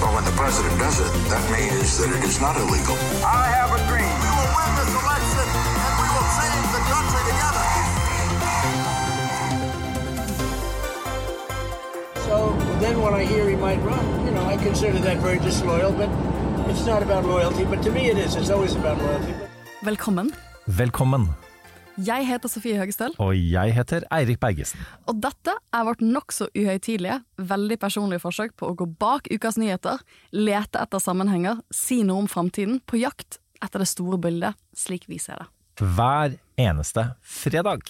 Well, when the president does it, that means that it is not illegal. I have a dream. We will win this election and we will change the country together. So then when I hear he might run, you know, I consider that very disloyal, but it's not about loyalty. But to me it is. It's always about loyalty. Velkommen. Velkommen. Jeg heter Sofie Høgestøl, Og jeg heter Eirik Bergesen. og dette er vårt nokså uhøytidelige, veldig personlige forsøk på å gå bak ukas nyheter, lete etter sammenhenger, si noe om framtiden, på jakt etter det store bildet, slik vi ser det. Hver eneste fredag.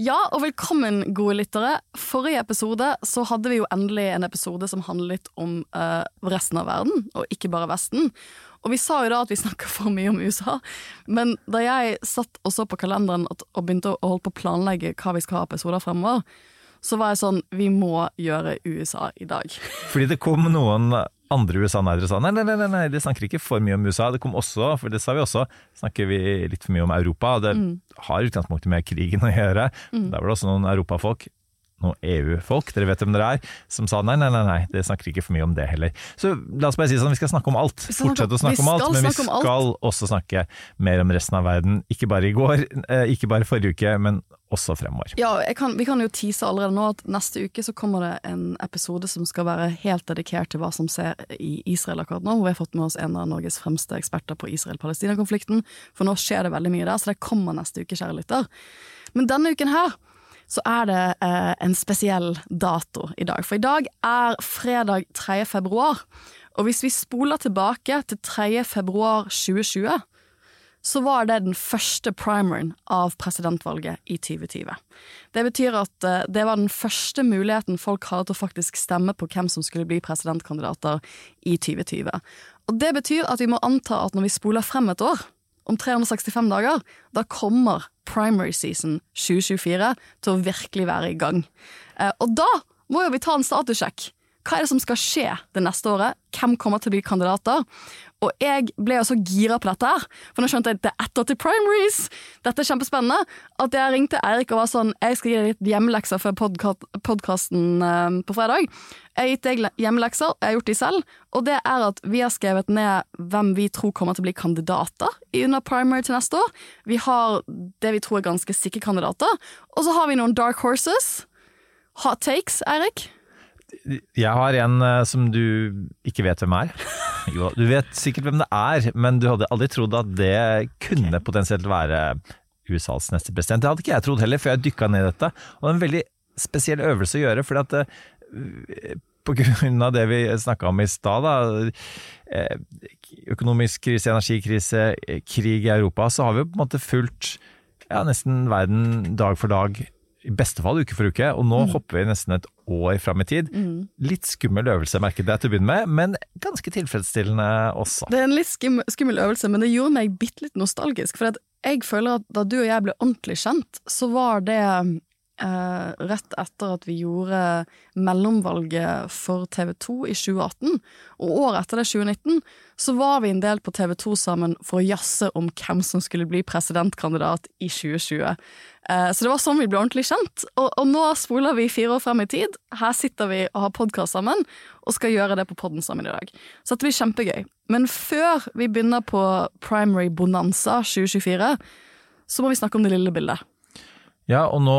Ja, og velkommen, gode lyttere. Forrige episode så hadde vi jo endelig en episode som handlet om uh, resten av verden, og ikke bare Vesten. Og vi sa jo da at vi snakka for mye om USA, men da jeg satt og så på kalenderen og og begynte å holde på å planlegge hva vi skal ha episoder fremover, så var jeg sånn Vi må gjøre USA i dag. Fordi det kom noen andre USA-nerdere og sa nei, nei, nei, nei, de snakker ikke for mye om USA. Det kom også, for det sa vi også, snakker vi litt for mye om Europa. Det Det har utgangspunktet med krigen å gjøre. Der var det også noen europafolk, noen EU-folk, dere vet hvem dere er, som sa nei, nei, nei, nei, det snakker ikke for mye om det heller. Så la oss bare si sånn, vi skal snakke om alt. Fortsette å snakke om alt, men vi skal også snakke mer om resten av verden. Ikke bare i går, eh, ikke bare forrige uke, men også fremover. Ja, kan, Vi kan jo tease allerede nå at neste uke så kommer det en episode som skal være helt dedikert til hva som skjer i Israel akkurat nå. Hvor vi har fått med oss en av Norges fremste eksperter på Israel-Palestina-konflikten. For nå skjer det veldig mye der, så det kommer neste uke, kjære lytter. Men denne uken her så er det eh, en spesiell dato i dag. For i dag er fredag 3. februar. Og hvis vi spoler tilbake til 3. februar 2020 så var det den første primeren av presidentvalget i 2020. Det betyr at eh, det var den første muligheten folk hadde til å faktisk stemme på hvem som skulle bli presidentkandidater i 2020. Og det betyr at vi må anta at når vi spoler frem et år, om 365 dager, da kommer primary season 2024 til å virkelig være i gang. Eh, Og da må jo vi ta en statussjekk. Hva er det som skal skje det neste året? Hvem kommer til å bli kandidater? Og jeg ble jo så gira på dette her, for nå skjønte jeg at det er etter til primaries! Dette er kjempespennende. At jeg ringte Eirik og var sånn Jeg skal gi deg litt hjemmelekser før podkasten på fredag. Jeg har gitt deg le- hjemmelekser, jeg har gjort de selv, og det er at vi har skrevet ned hvem vi tror kommer til å bli kandidater under primary til neste år. Vi har det vi tror er ganske sikre kandidater, og så har vi noen dark horses. Hot takes, Eirik? Jeg har en eh, som du ikke vet hvem er. Jo, du vet sikkert hvem det er, men du hadde aldri trodd at det kunne potensielt være USAs neste president. Det hadde ikke jeg trodd heller, før jeg dykka ned i dette. Og det er en veldig spesiell øvelse å gjøre, fordi at eh, på grunn av det vi snakka om i stad, eh, økonomisk krise, energikrise, krig i Europa, så har vi jo på en måte fulgt ja, nesten verden dag for dag. I beste fall uke for uke, og nå hopper vi nesten et år fram i tid. Litt skummel øvelse, merket jeg til å begynne med, men ganske tilfredsstillende også. Det er en litt skummel øvelse, men det gjorde meg bitte litt nostalgisk. For jeg føler at da du og jeg ble ordentlig kjent, så var det eh, rett etter at vi gjorde mellomvalget for TV 2 i 2018. Og året etter det, 2019, så var vi en del på TV 2 sammen for å jazze om hvem som skulle bli presidentkandidat i 2020. Eh, så det var sånn vi ble ordentlig kjent. Og, og nå spoler vi fire år frem i tid. Her sitter vi og har podkast sammen, og skal gjøre det på podden sammen i dag. Så det blir kjempegøy. Men før vi begynner på Primary Bonanza 2024, så må vi snakke om det lille bildet. Ja, og nå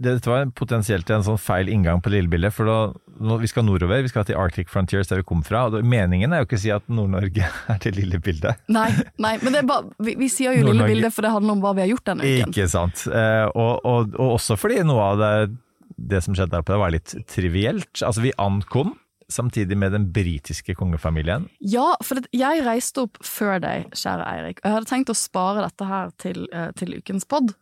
Dette var potensielt en sånn feil inngang på lillebildet, for da, nå, vi skal nordover, vi skal til Arctic Frontiers, der vi kom fra. og det, Meningen er jo ikke å si at Nord-Norge er det lille bildet. Nei, nei men det bare, vi, vi sier jo lille bildet, for det handler om hva vi har gjort denne uken. Ikke sant. Eh, og, og, og også fordi noe av det, det som skjedde der oppe, var litt trivielt. Altså, vi ankom samtidig med den britiske kongefamilien. Ja, for det, jeg reiste opp før deg, kjære Eirik, og jeg hadde tenkt å spare dette her til, eh, til ukens pod.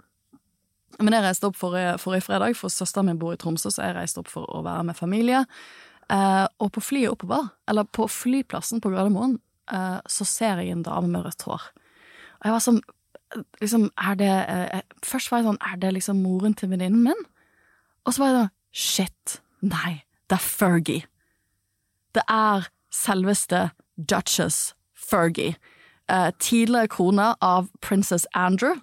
Men jeg reiste opp forrige, forrige fredag, for søsteren min bor i Tromsø, så jeg reiste opp for å være med familie. Eh, og på flyet oppover, eller på flyplassen på Gardermoen, eh, så ser jeg en dame med rødt hår. Og jeg var sånn liksom, er det eh, Først var jeg sånn, er det liksom moren til venninnen min? Og så var jeg sånn, shit, nei, det er Fergie. Det er selveste Duchess Fergie. Eh, tidligere kone av Princess Andrew.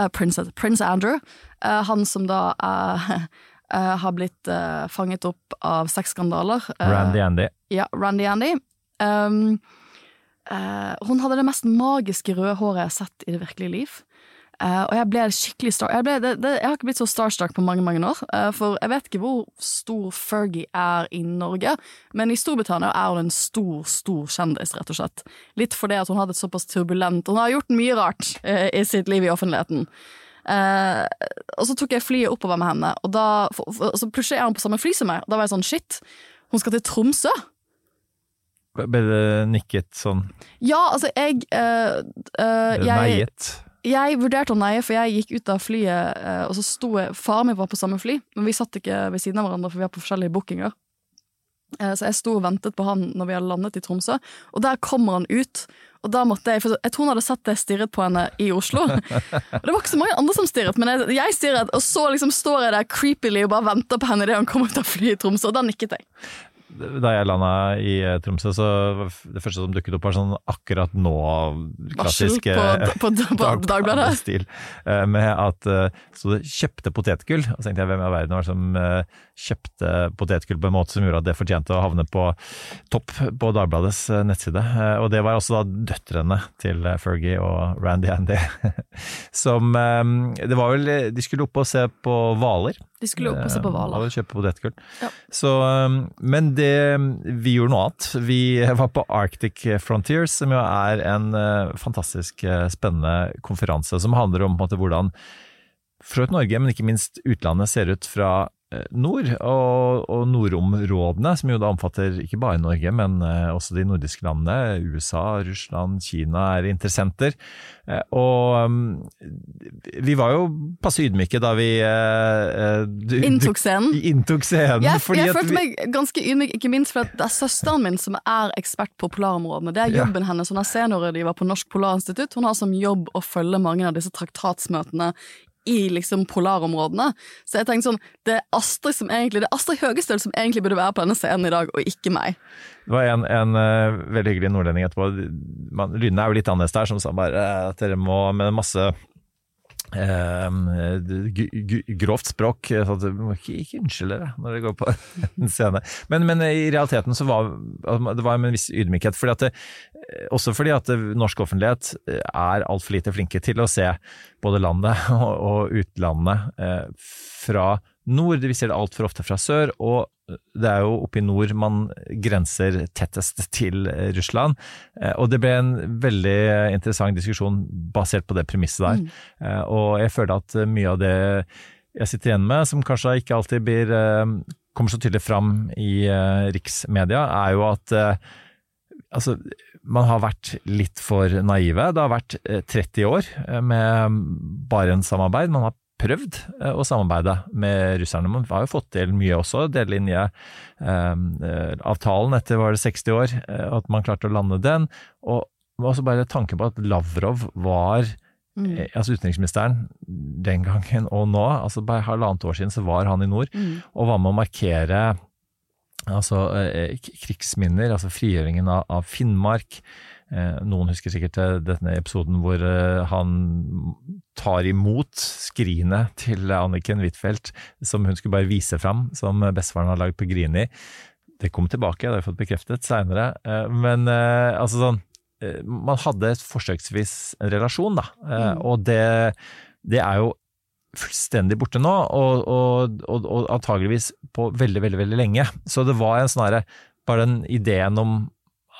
Eh, princess, Prince Andrew. Eh, han som da er eh, har blitt fanget opp av sexskandaler. Randy Andy. ja, Randy Andy. Um, hun hadde det mest magiske røde håret jeg har sett i det virkelige liv. Eh, og jeg ble skikkelig star... Jeg, ble, det, det, jeg har ikke blitt så starstruck på mange mange år. Uh, for jeg vet ikke hvor stor Fergie er i Norge, men i Storbritannia er hun en stor, stor kjendis, rett og slett. Litt fordi at hun hadde et såpass turbulent Hun har gjort mye rart uh, i sitt liv i offentligheten. Og så tok jeg flyet oppover med henne, og da for, for, så plutselig er hun på samme fly som meg. Og da var jeg sånn shit, hun skal til Tromsø! Ble det nikket sånn Ja, altså, jeg jeg? Jeg vurderte å neie, for jeg gikk ut av flyet, eh, og så sto jeg Faren min var på samme fly, men vi satt ikke ved siden av hverandre, for vi har på forskjellige bookinger. Eh, Så jeg sto og ventet på han når vi hadde landet i Tromsø, og der kommer han ut. Og da måtte Jeg for jeg tror han hadde sett det jeg stirret på henne i Oslo. Og Det var ikke så mange andre som stirret, men jeg, jeg stirret, og så liksom står jeg der creepily og bare venter på henne idet han kommer ut av flyet i Tromsø, og da nikket jeg. Da jeg landa i eh, Tromsø, så det første som dukket opp, var sånn akkurat nå klassisk på, eh, på, på, på Dagbladet. stil, eh, med at eh, så kjøpte potetgull. Og så tenkte jeg hvem i verden var det som kjøpte potetgull på en måte som gjorde at det fortjente å havne på topp på Dagbladets eh, nettside. Eh, Og det var også da døtrene til eh, Fergie og Randy Andy. Som Det var vel De skulle opp og se på hvaler. De skulle opp og se på hvaler. Og kjøpe potetgull. Ja. Så, men det, vi gjorde noe annet. Vi var på Arctic Frontiers, som jo er en fantastisk spennende konferanse som handler om på en måte, hvordan for Norge, men ikke minst utlandet, ser ut fra nord, og, og nordområdene, som jo da omfatter ikke bare Norge, men eh, også de nordiske landene. USA, Russland, Kina er interessenter. Eh, og um, vi var jo passe ydmyke da vi eh, eh, du- Inntok scenen. Inntok scenen. Jeg, jeg følte meg ganske ydmyk, ikke minst fordi det er søsteren min som er ekspert på polarområdene. Det er Ja. jobben hennes. Hun er seniorrådgiver på Norsk Polarinstitutt. Hun har som jobb å følge mange av disse traktatsmøtene i liksom polarområdene. Så jeg tenkte sånn, det er Astrid som egentlig, det er Astrid Høgestøl som egentlig burde være på denne scenen i dag, og ikke meg. Det var en, en uh, veldig hyggelig nordlending etterpå. Man, lydene er jo litt annerledes der, som sa bare eh, at dere må med masse grovt språk. Så at du må ikke, ikke unnskylde deg når det går på en scene. Men, men i realiteten så var altså, det var med en viss ydmykhet. Fordi det, også fordi at norsk offentlighet eh, er altfor lite flinke til å se både landet og, og utlandet eh, fra nord. Vi ser det altfor ofte fra sør. og det er jo oppe i nord man grenser tettest til eh, Russland. Eh, Og det ble en veldig interessant diskusjon basert på det premisset der. Mm. Og jeg føler at eh, mye av det jeg sitter igjen med, som kanskje ikke alltid blir, eh, kommer så tydelig fram i eh, riksmedia, er jo at eh, altså, man har vært litt for naive. Det har vært eh, 30 år eh, med Barentssamarbeid. Man har prøvd eh, å samarbeide med russerne. Man har jo fått til mye også. Delelinjeavtalen etter var det 60 år, eh, at man klarte å lande den. Og også bare tanken på at Lavrov var Mm. eh, altså utenriksministeren den gangen og nå, altså bare halvannet år siden så var han i nord, Mm. og var med å markere altså eh, krigsminner, altså frigjøringen av, av Finnmark. Eh, noen husker sikkert eh, denne episoden hvor eh, han tar imot skrinet til Anniken Huitfeldt, som hun skulle bare vise fram, som bestefaren har lagd på Grini. Det kom tilbake, det har jeg fått bekreftet seinere. Men altså sånn Man hadde forsøksvis en relasjon, da. Mm. Og det, det er jo fullstendig borte nå, og, og, og, og antageligvis på veldig, veldig, veldig lenge. Så det var en sånn herre Bare den ideen om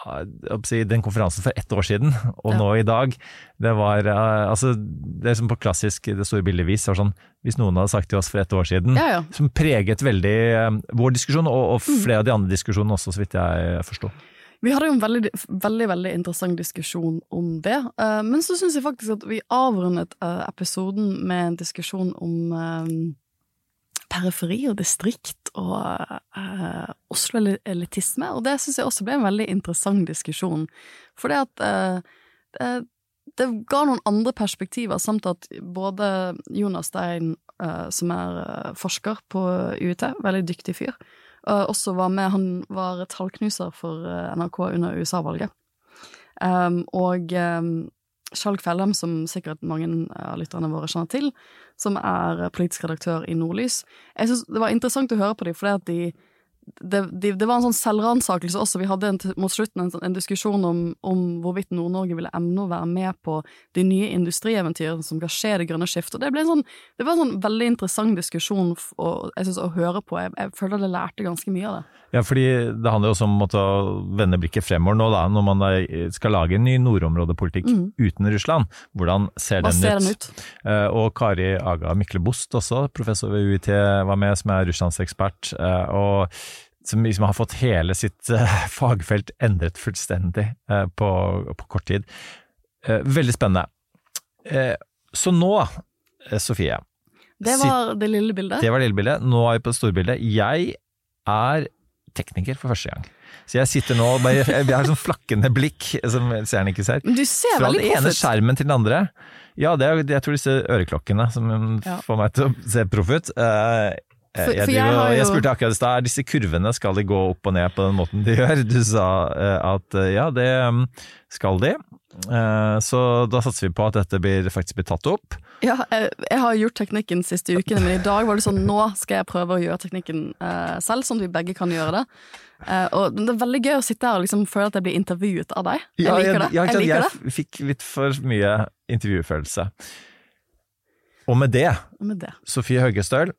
den konferansen for ett år siden, og Ja. nå i dag, det var eh, altså, Det er som på klassisk Det store bildet vis, var sånn Hvis noen hadde sagt til oss for ett år siden, Ja, ja. som preget veldig eh, vår diskusjon, og, og Mm. flere av de andre diskusjonene også, så vidt jeg forsto. Vi hadde jo en veldig, veldig, veldig interessant diskusjon om det, eh, men så syns jeg faktisk at vi avrundet eh, episoden med en diskusjon om eh, periferi og distrikt og uh, Oslo-elitisme, og det syns jeg også ble en veldig interessant diskusjon. For det at eh, det, det ga noen andre perspektiver, samt at både Jonas Stein, eh, som er eh, forsker på UiT, veldig dyktig fyr, eh, også var med. Han var tallknuser for eh, NRK under USA-valget. Um, og um, Skjalg Fellem, som sikkert mange av lytterne våre kjenner til, som er politisk redaktør i Nordlys. Jeg synes Det var interessant å høre på dem, fordi at de det, det, det var en sånn selvransakelse også. Vi hadde en, mot slutten en, sånn- en diskusjon om, om hvorvidt Nord-Norge ville emne å være med på de nye industrieventyrene som skal skje i det grønne skiftet. Det, sånn, det var en sånn veldig interessant diskusjon og, jeg synes, å høre på. Jeg, jeg føler jeg lærte ganske mye av det. Ja, fordi det handler jo også om å vende blikket fremover nå, da, når man skal lage en ny nordområdepolitikk uten Russland. Hvordan ser den ser ut? den ut? Eh, og Kari Aga Myklebost også, professor ved UiT, var med, som er russlandsekspert. eh, og som liksom har fått hele sitt eh, fagfelt endret fullstendig eh, på, på kort tid. Eh, veldig spennende. Så nå, Sofie, Det var det lille bildet. det var lille bildet. Nå er vi på det store bildet. Jeg er tekniker for første gang. Så jeg sitter nå og bare, jeg har sånn flakkende blikk, som seeren ikke ser. Du ser Fra den ene skjermen til den andre. Ja, det er, jeg tror disse øreklokkene som Ja. får meg til å se proff ut. Eh, For- jeg, for jeg jo- jeg spurte akkurat i stad, disse kurvene, skal de gå opp og ned på den måten de gjør? Du sa eh, at eh, ja, det mm, skal de. Så da satser vi på at dette blir, faktisk blir tatt opp. Ja, jeg, jeg har gjort teknikken siste ukene, men i dag var det sånn nå skal jeg prøve å gjøre teknikken selv, sånn at vi begge kan gjøre det. Uh, og det er veldig gøy å sitte her og liksom føle at jeg blir intervjuet av deg. Jeg Ja, liker det. Jeg jeg, sant, liker jeg fikk litt for mye intervjufølelse. Og med det, Og med det. Sofie Høgestøl,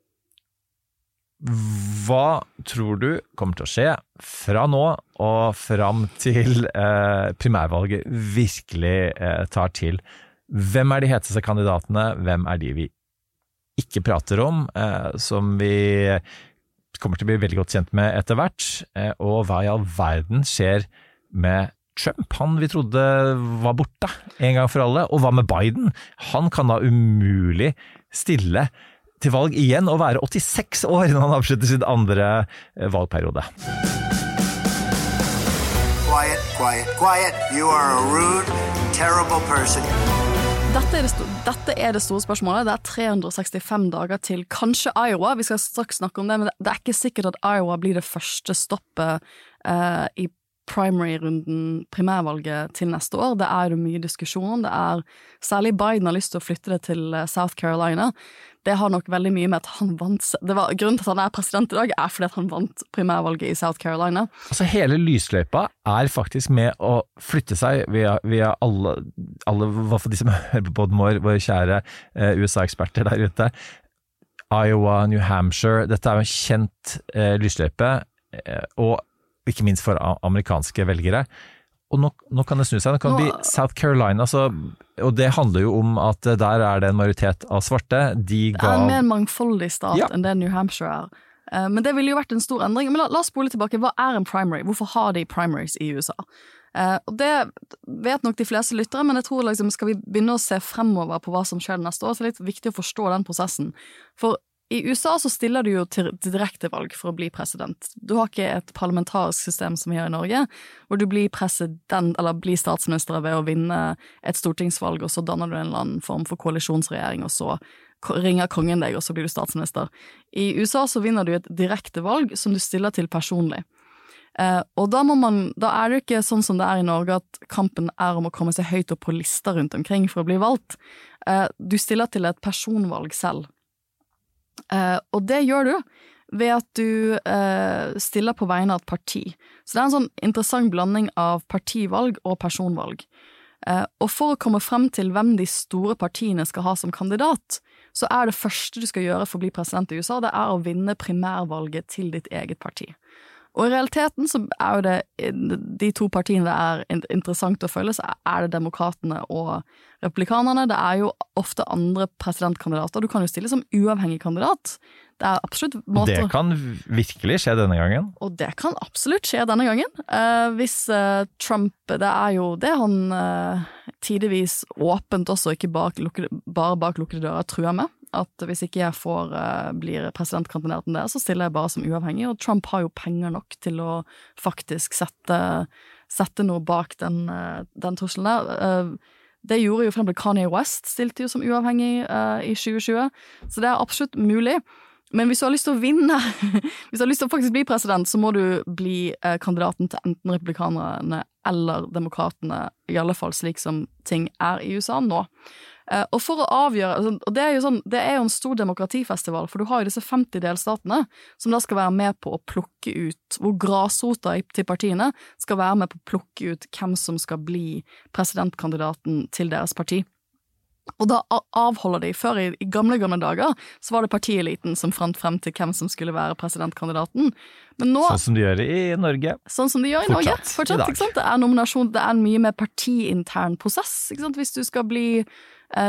hva tror du kommer til å skje fra nå og fram til eh, primærvalget virkelig eh, tar til? Hvem er de heteste kandidatene, hvem er de vi ikke prater om, eh, som vi kommer til å bli veldig godt kjent med etter hvert, eh, og hva i all verden skjer med Trump, han vi trodde var borte en gang for alle, og hva med Biden? Han kan da umulig stille til valg igjen og være 86 år når han avslutter sin andre eh, valgperiode. Quiet, quiet, quiet. You are a rude, terrible person. Dette er, det dette er det store spørsmålet. Det er 365 dager til kanskje Iowa. Vi skal straks snakke om det, men det- er ikke sikkert at Iowa blir det første stoppet eh, i primary-runden, primærvalget, til neste år. Det er jo mye diskusjon om. Det er Særlig Biden har lyst til å flytte det til eh, South Carolina. Det har nok veldig mye med at han vant var, Grunnen til at han er president i dag, er fordi at han vant primærvalget i South Carolina. Altså Hele lysløypa er faktisk med å flytte seg via, via alle, alle, hva for de som hører på podden vår, våre kjære eh, USA-eksperter der ute. Iowa, New Hampshire, dette er jo en kjent eh, lysløype, eh, og ikke minst for amerikanske velgere. Og nå, nå kan det snu seg. Det kan Nå- bli South Carolina, så, og det handler jo om at eh, der er det en majoritet av svarte. De Det ga er en mer mangfoldig stat Ja. enn det New Hampshire er. Eh, Men det ville jo vært en stor endring. Men la, la oss spole tilbake. Hva er en primary? Hvorfor har de primaries i USA? Eh, og Det vet nok de fleste lyttere, men jeg tror liksom skal vi begynne å se fremover på hva som skjer neste år, så er det litt viktig å forstå den prosessen. For i USA så stiller du jo til direktevalg for å bli president. Du har ikke et parlamentarisk system som vi har i Norge, hvor du blir president, eller blir statsminister ved å vinne et stortingsvalg, og så danner du en eller annen form for koalisjonsregjering, og så ringer kongen deg, og så blir du statsminister. I USA så vinner du et direktevalg som du stiller til personlig. Eh, og da, man, da er det jo ikke sånn som det er i Norge, at kampen er om å komme seg høyt opp på lister rundt omkring for å bli valgt. Eh, du stiller til et personvalg selv. Eh, og det gjør du ved at du eh, stiller på vegne av et parti. Så det er en sånn interessant blanding av partivalg og personvalg. Eh, og for å komme frem til hvem de store partiene skal ha som kandidat, så er det første du skal gjøre for å bli president i USA, det er å vinne primærvalget til ditt eget parti. Og i realiteten så er jo det de to partiene det er interessant å følge, så er det demokratene og republikanerne. Det er jo ofte andre presidentkandidater. Du kan jo stille som uavhengig kandidat. Det er absolutt måter Det kan virkelig skje denne gangen. og det kan absolutt skje denne gangen. Uh, hvis uh, Trump Det er jo det han uh, tidvis åpent også, ikke bak lukkede, bare bak lukkede dører, truer med. At hvis ikke jeg får, eh, blir presidentkandidaten der, så stiller jeg bare som uavhengig. Og Trump har jo penger nok til å faktisk sette, sette noe bak den, eh, den trusselen der. Eh, Det gjorde jo for eksempel Kanye West, stilte jo som uavhengig i 2020. Så det er absolutt mulig. Men hvis du har lyst til å vinne, hvis du har lyst til å faktisk bli president, så må du bli kandidaten til enten republikanerne eller demokratene, i alle fall slik som ting er i USA nå. Eh, og for å avgjøre altså, Og det er, jo sånn, det er jo en stor demokratifestival, for du har jo disse 50 delstatene som da skal være med på å plukke ut Hvor grasrota til partiene skal være med på å plukke ut hvem som skal bli presidentkandidaten til deres parti. Og da avholder de, før i, i gamle, gamle dager, så var det partieliten som fant frem til hvem som skulle være presidentkandidaten. Men nå, Sånn som de gjør i Norge. sånn som de gjør i Fortsatt, Norge, i fortsatt, sant? det er nominasjon, det er en mye mer partiintern prosess? Hvis du skal bli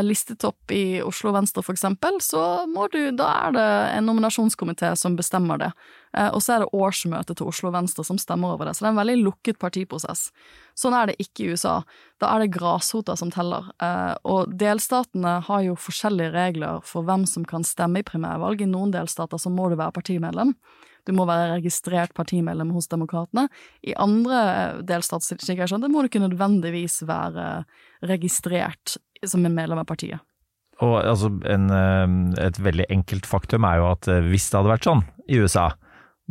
listetopp i Oslo Venstre for eksempel, så må du, da er det en nominasjonskomité som bestemmer det. Eh, og så er det årsmøtet til Oslo Venstre som stemmer over det, så det er en veldig lukket partiprosess. Sånn er det ikke i USA. Da er det grasrota som teller. Eh, og delstatene har jo forskjellige regler for hvem som kan stemme i primærvalg. I noen delstater så må du være partimedlem. Du må være registrert partimedlem hos Demokratene. I andre eh, delstater, må du ikke nødvendigvis være registrert som en medlem av partiet. Og altså, en, eh, et veldig enkelt faktum er jo at eh, hvis det hadde vært sånn i USA,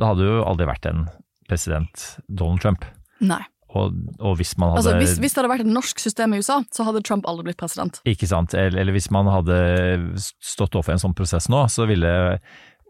da hadde jo aldri vært en president Donald Trump. Nei. Og, og hvis man hadde Altså, hvis, hvis det hadde vært et norsk system i USA, så hadde Trump aldri blitt president. Ikke sant, eller, eller hvis man hadde stått overfor en sånn prosess nå, så ville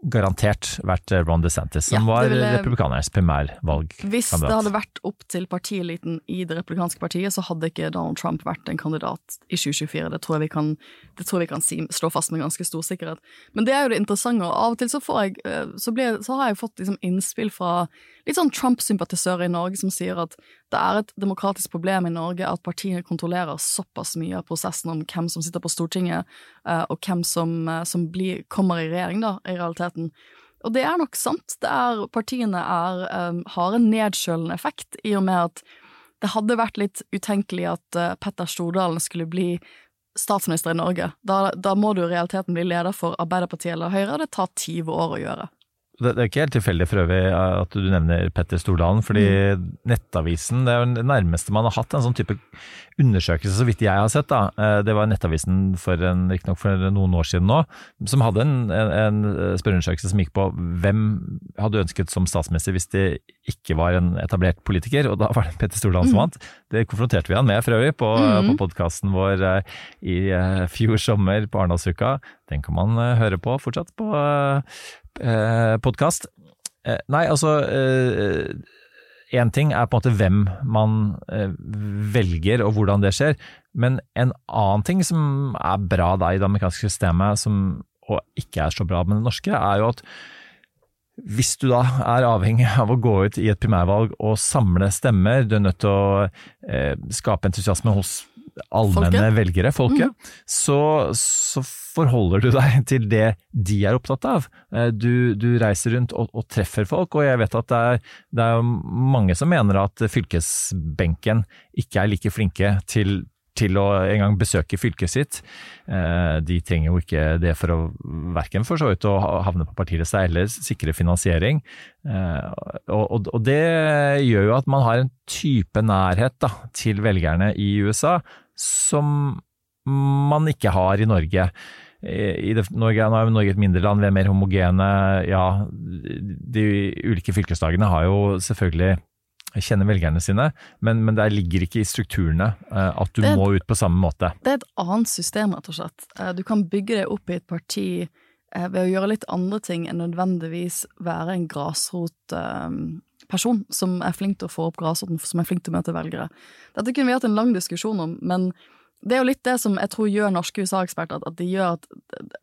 garantert vært Ron DeSantis, som Ja, var ville- republikanernes primærvalgkandidat. Hvis det hadde vært opp til partieliten i det republikanske partiet, så hadde ikke Donald Trump vært en kandidat i 2024. Det tror jeg vi kan, det tror jeg vi kan si, slå fast med ganske stor sikkerhet. Men det er jo det interessante, og av og til så, får jeg, eh, så, blir, så har jeg fått liksom innspill fra litt sånn Trump-sympatisører i Norge som sier at det er et demokratisk problem i Norge at partiene kontrollerer såpass mye av prosessen om hvem som sitter på Stortinget, eh, og hvem som, eh, som blir, kommer i regjering, da, i realiteten. Og det er nok sant. Det er, partiene er, um, har en nedkjølende effekt, i og med at det hadde vært litt utenkelig at Petter Stordalen skulle bli statsminister i Norge. Da, da må du i realiteten bli leder for Arbeiderpartiet eller Høyre, og det tar 20 år å gjøre. Det, er ikke helt tilfeldig for øvrig at du nevner Petter Stordalen, fordi Nettavisen det er jo det nærmeste man har hatt en sånn type undersøkelse, så vidt jeg har sett. da. Eh, Det var Nettavisen for en- riktignok for noen år siden nå, som hadde en, en, en spørreundersøkelse som gikk på hvem hadde ønsket som statsminister hvis det ikke var en etablert politiker, og da var det Petter Stordalen som vant. Det konfronterte vi han med for øvrig på, på podkasten vår eh, i eh, fjor sommer på Arendalsuka. Den kan man eh, høre på fortsatt på eh, podkast. Eh, nei, altså Én ting er på en måte hvem man eh, velger og hvordan det skjer, men en annen ting som er bra da i det amerikanske systemet, som og ikke er så bra med det norske, er jo at hvis du da er avhengig av å gå ut i et primærvalg og samle stemmer, du er nødt til å eh, skape entusiasme hos allmenne velgere, folket, så, så forholder du deg til det de er opptatt av. Eh, Du, du reiser rundt og, og treffer folk, og jeg vet at det er, det er mange som mener at fylkesbenken ikke er like flinke til til å en gang besøke fylket sitt. Eh, De trenger jo ikke det for å verken for så vidt å havne på partilista eller sikre finansiering. Eh, Og, og, og det gjør jo at man har en type nærhet da, til velgerne i USA som man ikke har i Norge. I det, Norge, nå er Norge et mindre land, vi er mer homogene. Ja, de ulike fylkeslagene har jo selvfølgelig kjenner velgerne sine, men, men det ligger ikke i strukturene eh, at du et, må ut på samme måte. Det er et annet system, rett og slett. Eh, Du kan bygge deg opp i et parti eh, ved å gjøre litt andre ting enn nødvendigvis være en grasrotperson som er flink til å få opp grasrota, som er flink til å møte velgere. Dette kunne vi hatt en lang diskusjon om, men det er jo litt det som jeg tror gjør norske USA-eksperter, at, at de gjør at,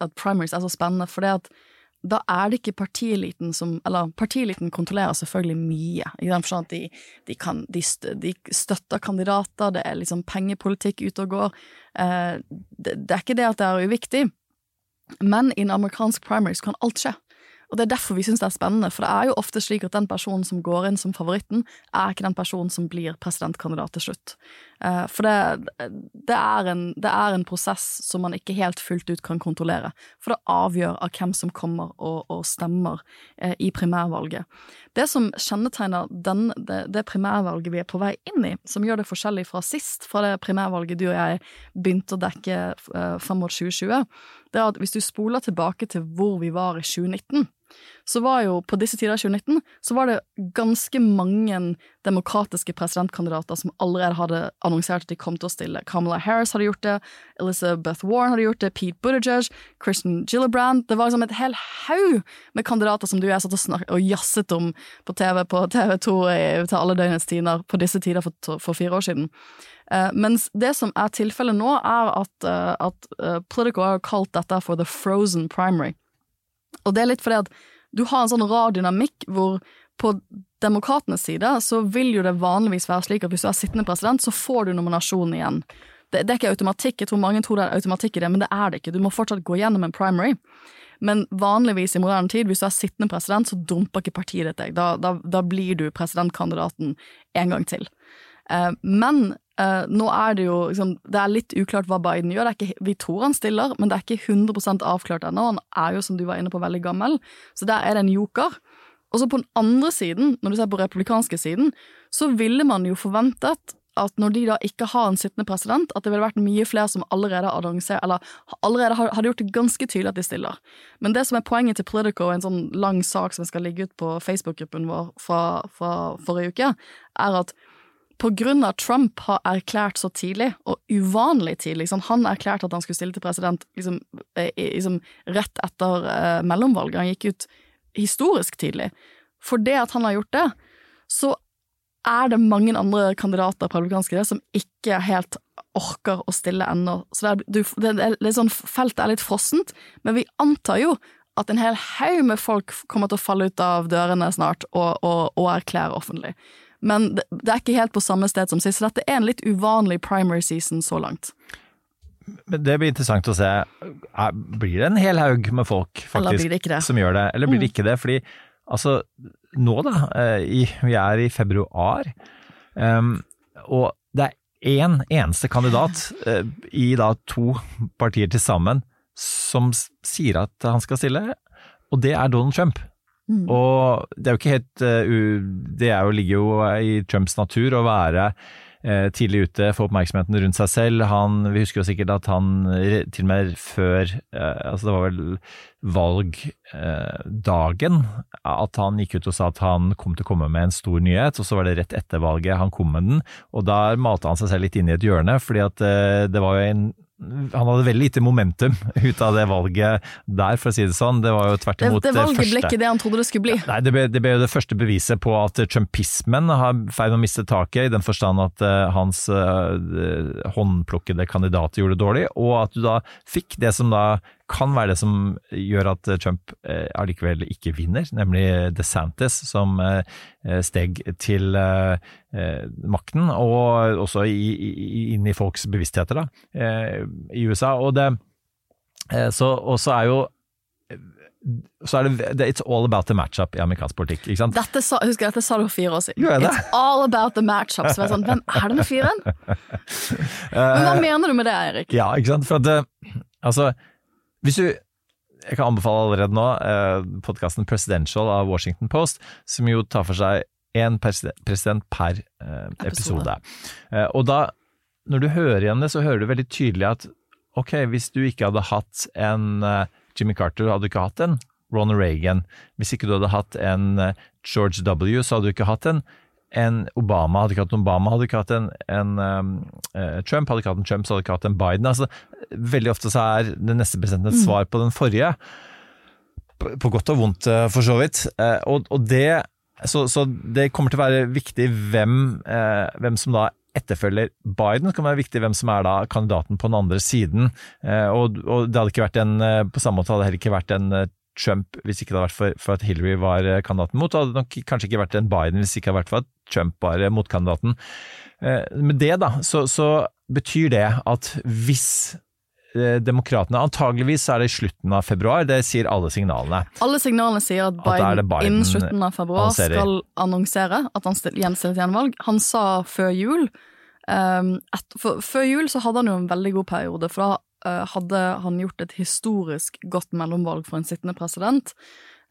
at primaries er så spennende. For det at da er det ikke partieliten som Eller partieliten kontrollerer selvfølgelig mye. I den forstand at de, de, kan, de støtter kandidater, det er liksom pengepolitikk ute og går. Eh, det, det er ikke det at det er uviktig, men i en amerikansk primary så kan alt skje. Og det er derfor vi syns det er spennende, for det er jo ofte slik at den personen som går inn som favoritten, er ikke den personen som blir presidentkandidat til slutt. Eh, for det, det, er en, det er en prosess som man ikke helt fullt ut kan kontrollere, for det avgjør av hvem som kommer og, og stemmer eh, i primærvalget. Det som kjennetegner den, det, det primærvalget vi er på vei inn i, som gjør det forskjellig fra sist, fra det primærvalget du og jeg begynte å dekke frem fram mot 2020, det er at hvis du spoler tilbake til hvor vi var i 2019, så var jo på disse tider i 2019 så var det ganske mange demokratiske presidentkandidater som allerede hadde annonsert at de kom til å stille. Kamala Harris hadde gjort det, Elizabeth Warren hadde gjort det, Pete Buttigieg, Christian Gillibrand Det var liksom et hel haug med kandidater som du og jeg satt og, snak og jazzet om på TV på TV2 til alle døgnets tider på disse tider for, for fire år siden. Uh, mens det som er tilfellet nå, er at, uh, at uh, Politico har kalt dette for the frozen primary. Og det er litt fordi at du har en sånn rar dynamikk hvor på demokratenes side så vil jo det vanligvis være slik at hvis du er sittende president, så får du nominasjonen igjen. Det, det, er ikke automatikk, jeg tror mange tror det er automatikk i det, men det er det ikke. Du må fortsatt gå gjennom en primary. Men vanligvis i moderne tid, hvis du er sittende president, så dumper ikke partiet ditt deg. Da, da, da blir du presidentkandidaten en gang til. Eh, men Uh, nå er det jo liksom, Det er litt uklart hva Biden gjør. Ikke, vi tror han stiller, men det er ikke 100% avklart ennå. Han er jo, som du var inne på, veldig gammel, så der er det en joker. Og så på den andre siden, når du ser på republikanske siden, så ville man jo forventet at når de da ikke har en sittende president, at det ville vært mye flere som allerede allerede hadde gjort det ganske tydelig at de stiller. Men det som er poenget til Politico, en sånn lang sak som skal ligge ut på Facebook-gruppen vår fra, fra forrige uke, er at på grunn av Trump har erklært så tidlig, og uvanlig tidlig liksom, Han erklærte at han skulle stille til president liksom, eh, liksom rett etter eh, mellomvalget. Han gikk ut historisk tidlig. For det at han har gjort det, så er det mange andre kandidater på republikanske som ikke helt orker å stille ennå. Så det er, du, det er litt sånn, feltet er litt frossent, men vi antar jo at en hel haug med folk kommer til å falle ut av dørene snart og, og, og erklære offentlig. Men det, det er ikke helt på samme sted som sist, så dette er en litt uvanlig primary season så langt. Men Det blir interessant å se. Blir det en hel haug med folk faktisk som gjør det, eller blir det mm. ikke det? Fordi altså, nå da, eh, i, vi er i februar, um, og det er én eneste kandidat uh, i da to partier til sammen som sier at han skal stille, og det er Donald Trump. Mm. Og det er jo ikke helt uh, Det jo, ligger jo i Trumps natur å være uh, tidlig ute, få oppmerksomheten rundt seg selv. Han, vi husker jo sikkert at han til og med før uh, Altså det var vel valgdagen at han gikk ut og sa at han kom til å komme med en stor nyhet, og så var det rett etter valget han kom med den. Og da malte han seg selv litt inn i et hjørne, fordi at det var jo en han hadde veldig lite momentum ut av det valget der, for å si det sånn. Det var jo tvert imot det, det valget første. ble ikke det han trodde det skulle bli. Nei, det ble, det ble jo det første beviset på at trumpismen har feil med å miste taket, i den forstand at uh, hans uh, håndplukkede kandidater gjorde det dårlig, og at du da fikk det som da kan være det som gjør at Trump eh, allikevel ikke vinner, nemlig DeSantis, som eh, steg til eh, makten, og også inn i folks bevisstheter da, i USA. Og det, så, også er jo så er det It's all about the matchup i amerikansk politikk. ikke sant? Dette sa, husker jeg, dette sa du for fire år siden. It's all about the matchup. Så jeg sånn, Hvem er det med fyren? Men hva mener du med det, Eirik? Ja, ikke sant. For at, altså, hvis du jeg kan anbefale allerede nå eh, podkasten Presidential av Washington Post, som jo tar for seg én president per eh, episode. Eh, og da, når du hører igjen det, så hører du veldig tydelig at ok, hvis du ikke hadde hatt en eh, Jimmy Carter, hadde du ikke hatt en Ronald Reagan. Hvis ikke du hadde hatt en eh, George W., så hadde du ikke hatt en en Obama hadde ikke hatt en Obama, hadde ikke hatt en, en um, uh, Trump, hadde ikke hatt en Trump, så hadde ikke hatt en Biden. Altså, veldig ofte så er den neste presidenten et mm. svar på den forrige. På, godt og vondt, uh, for så vidt. Uh, og, og det, så, så, det kommer til å være viktig hvem, hvem som da etterfølger Biden. Det kan være viktig hvem som er da kandidaten på den andre siden. Og, og det hadde ikke vært en, på samme måte hadde det heller ikke vært en Trump hvis ikke det hadde vært for, for at Hillary var kandidaten mot. Det hadde nok kanskje ikke vært en Biden hvis det hadde vært for at Trump var motkandidaten. Eh, med det, da, så, så betyr det at hvis eh, demokratene. Antageligvis er det i slutten av februar, det sier alle signalene. Alle signalene sier at Biden, Biden innen slutten av februar skal annonsere at han gjenstiller til gjenvalg. Han sa før jul um, et, for, Før jul så hadde han jo en veldig god periode, for da uh, hadde han gjort et historisk godt mellomvalg for en sittende president.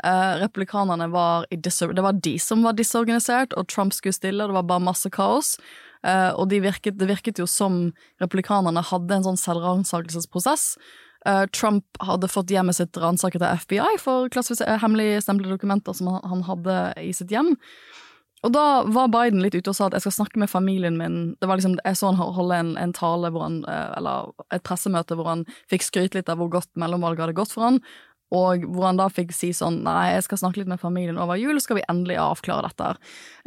Uh, Republikanerne var i Det var de som var disorganisert, og Trump skulle stille, og det var bare masse kaos. Uh, og de virket, det virket jo som replikanerne hadde en sånn selvransakelsesprosess. Uh, Trump hadde fått hjemmet sitt ransaket av FBI for hemmelige stemplede dokumenter som han- hadde i sitt hjem. Og da var Biden litt ute og sa at jeg skal snakke med familien min. Det var liksom, Jeg så han holde en, en tale, han, eller et pressemøte hvor han fikk skryte litt av hvor godt mellomvalget hadde gått for han. Og hvor han da fikk si sånn Nei, jeg skal snakke litt med familien over jul, så skal vi endelig avklare dette.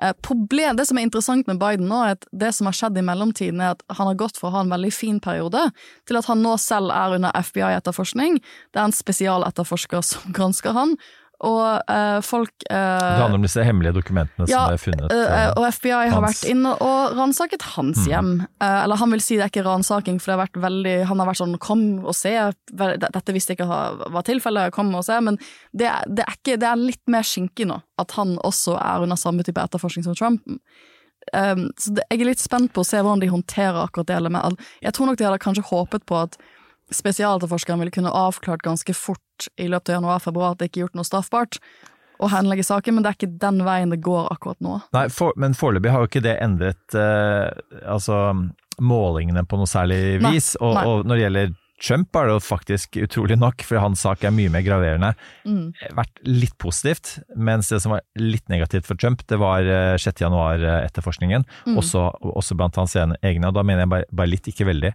Eh, problem, det som er interessant med Biden nå, er at det som har skjedd i mellomtiden, er at han har gått fra å ha en veldig fin periode, til at han nå selv er under FBI-etterforskning. Det er en spesialetterforsker som gransker han, og uh, folk uh, Det handler om disse hemmelige dokumentene ja, som er funnet. eh, eh, og FBI har hans. vært inne og ransaket hans Mm. hjem. Eh, eller han vil si det er ikke ransaking, for det har vært veldig Han har vært sånn 'kom og se', dette visste jeg ikke var tilfellet, kom og se, men det, det, er ikke, det er litt mer skinkig nå, at han også er under samme type etterforskning som Trump. Um, så det, jeg er litt spent på å se hvordan de håndterer akkurat det. Med, jeg tror nok de hadde kanskje håpet på at spesialetterforskeren ville kunne avklart ganske fort i løpet av januar-februar at det ikke er gjort noe straffbart, og henlegge saken, men det er ikke den veien det går akkurat nå. Nei, for, men foreløpig har jo ikke det endret eh, altså, målingene på noe særlig Nei, vis. Og, nei. og når det gjelder Trump er det jo faktisk utrolig nok, for hans sak er mye mer graverende, Mm. vært litt positivt. Mens det som var litt negativt for Trump, det var eh, 6. januar-etterforskningen. Mm. Også, også blant hans egne, og da mener jeg bare, bare litt, ikke veldig.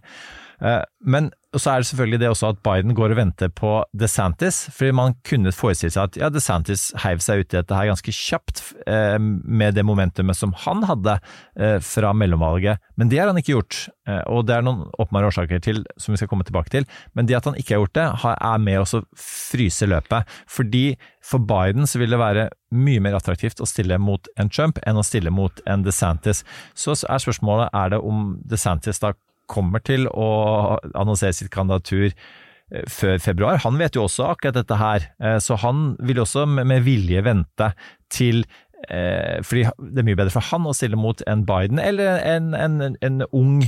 Eh, Men så er det selvfølgelig det også at Biden går og venter på DeSantis, fordi man kunne forestille seg at ja, DeSantis heiv seg ut i dette her ganske kjapt eh, med det momentumet som han hadde eh, fra mellomvalget, men det har han ikke gjort. Og det er noen åpenbare årsaker til, som vi skal komme tilbake til, men det at han ikke har gjort det, er med å fryse løpet. Fordi for Biden så vil det være mye mer attraktivt å stille mot en Trump enn å stille mot en DeSantis. Så er spørsmålet er det om DeSantis da kommer til å annonsere sitt kandidatur eh, før februar. Han vet jo også akkurat dette her, eh, så han vil også med vilje vente til eh, fordi det er mye bedre for han å stille mot en Biden eller en, en, en ung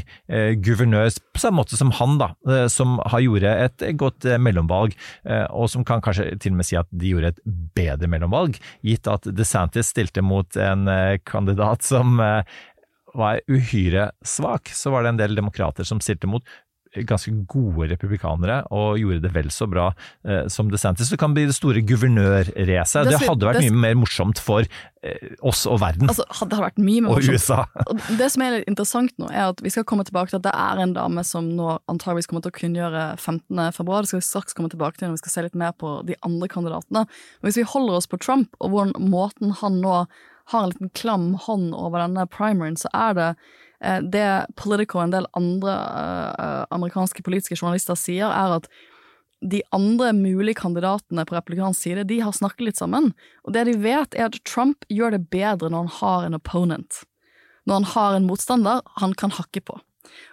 guvernør, på samme måte som han, da, som har gjorde et godt mellomvalg, og som kan kanskje til og med si at de gjorde et bedre mellomvalg, gitt at DeSantis stilte mot en kandidat som var uhyre svak, så var det en del demokrater som stilte mot ganske gode republikanere, og gjorde det vel så bra eh, som DeSantis. Det kan bli det store guvernørracet. Det Det hadde vært det- mye mer morsomt for eh, oss og verden. Altså, hadde det vært mye mer Og morsomt. USA. Det som er litt interessant nå, er at vi skal komme tilbake til at det er en dame som nå antageligvis kommer til å kunngjøre 15. februar. Det skal vi straks komme tilbake til når vi skal se litt mer på de andre kandidatene. Men hvis vi holder oss på Trump, og hvordan måten han nå har en liten klam hånd over denne primeren, så er det eh, det Politico og en del andre eh, amerikanske politiske journalister sier, er at de andre mulige kandidatene på republikansk side, de har snakket litt sammen. Og det de vet, er at Trump gjør det bedre når han har en opponent. Når han har en motstander han kan hakke på.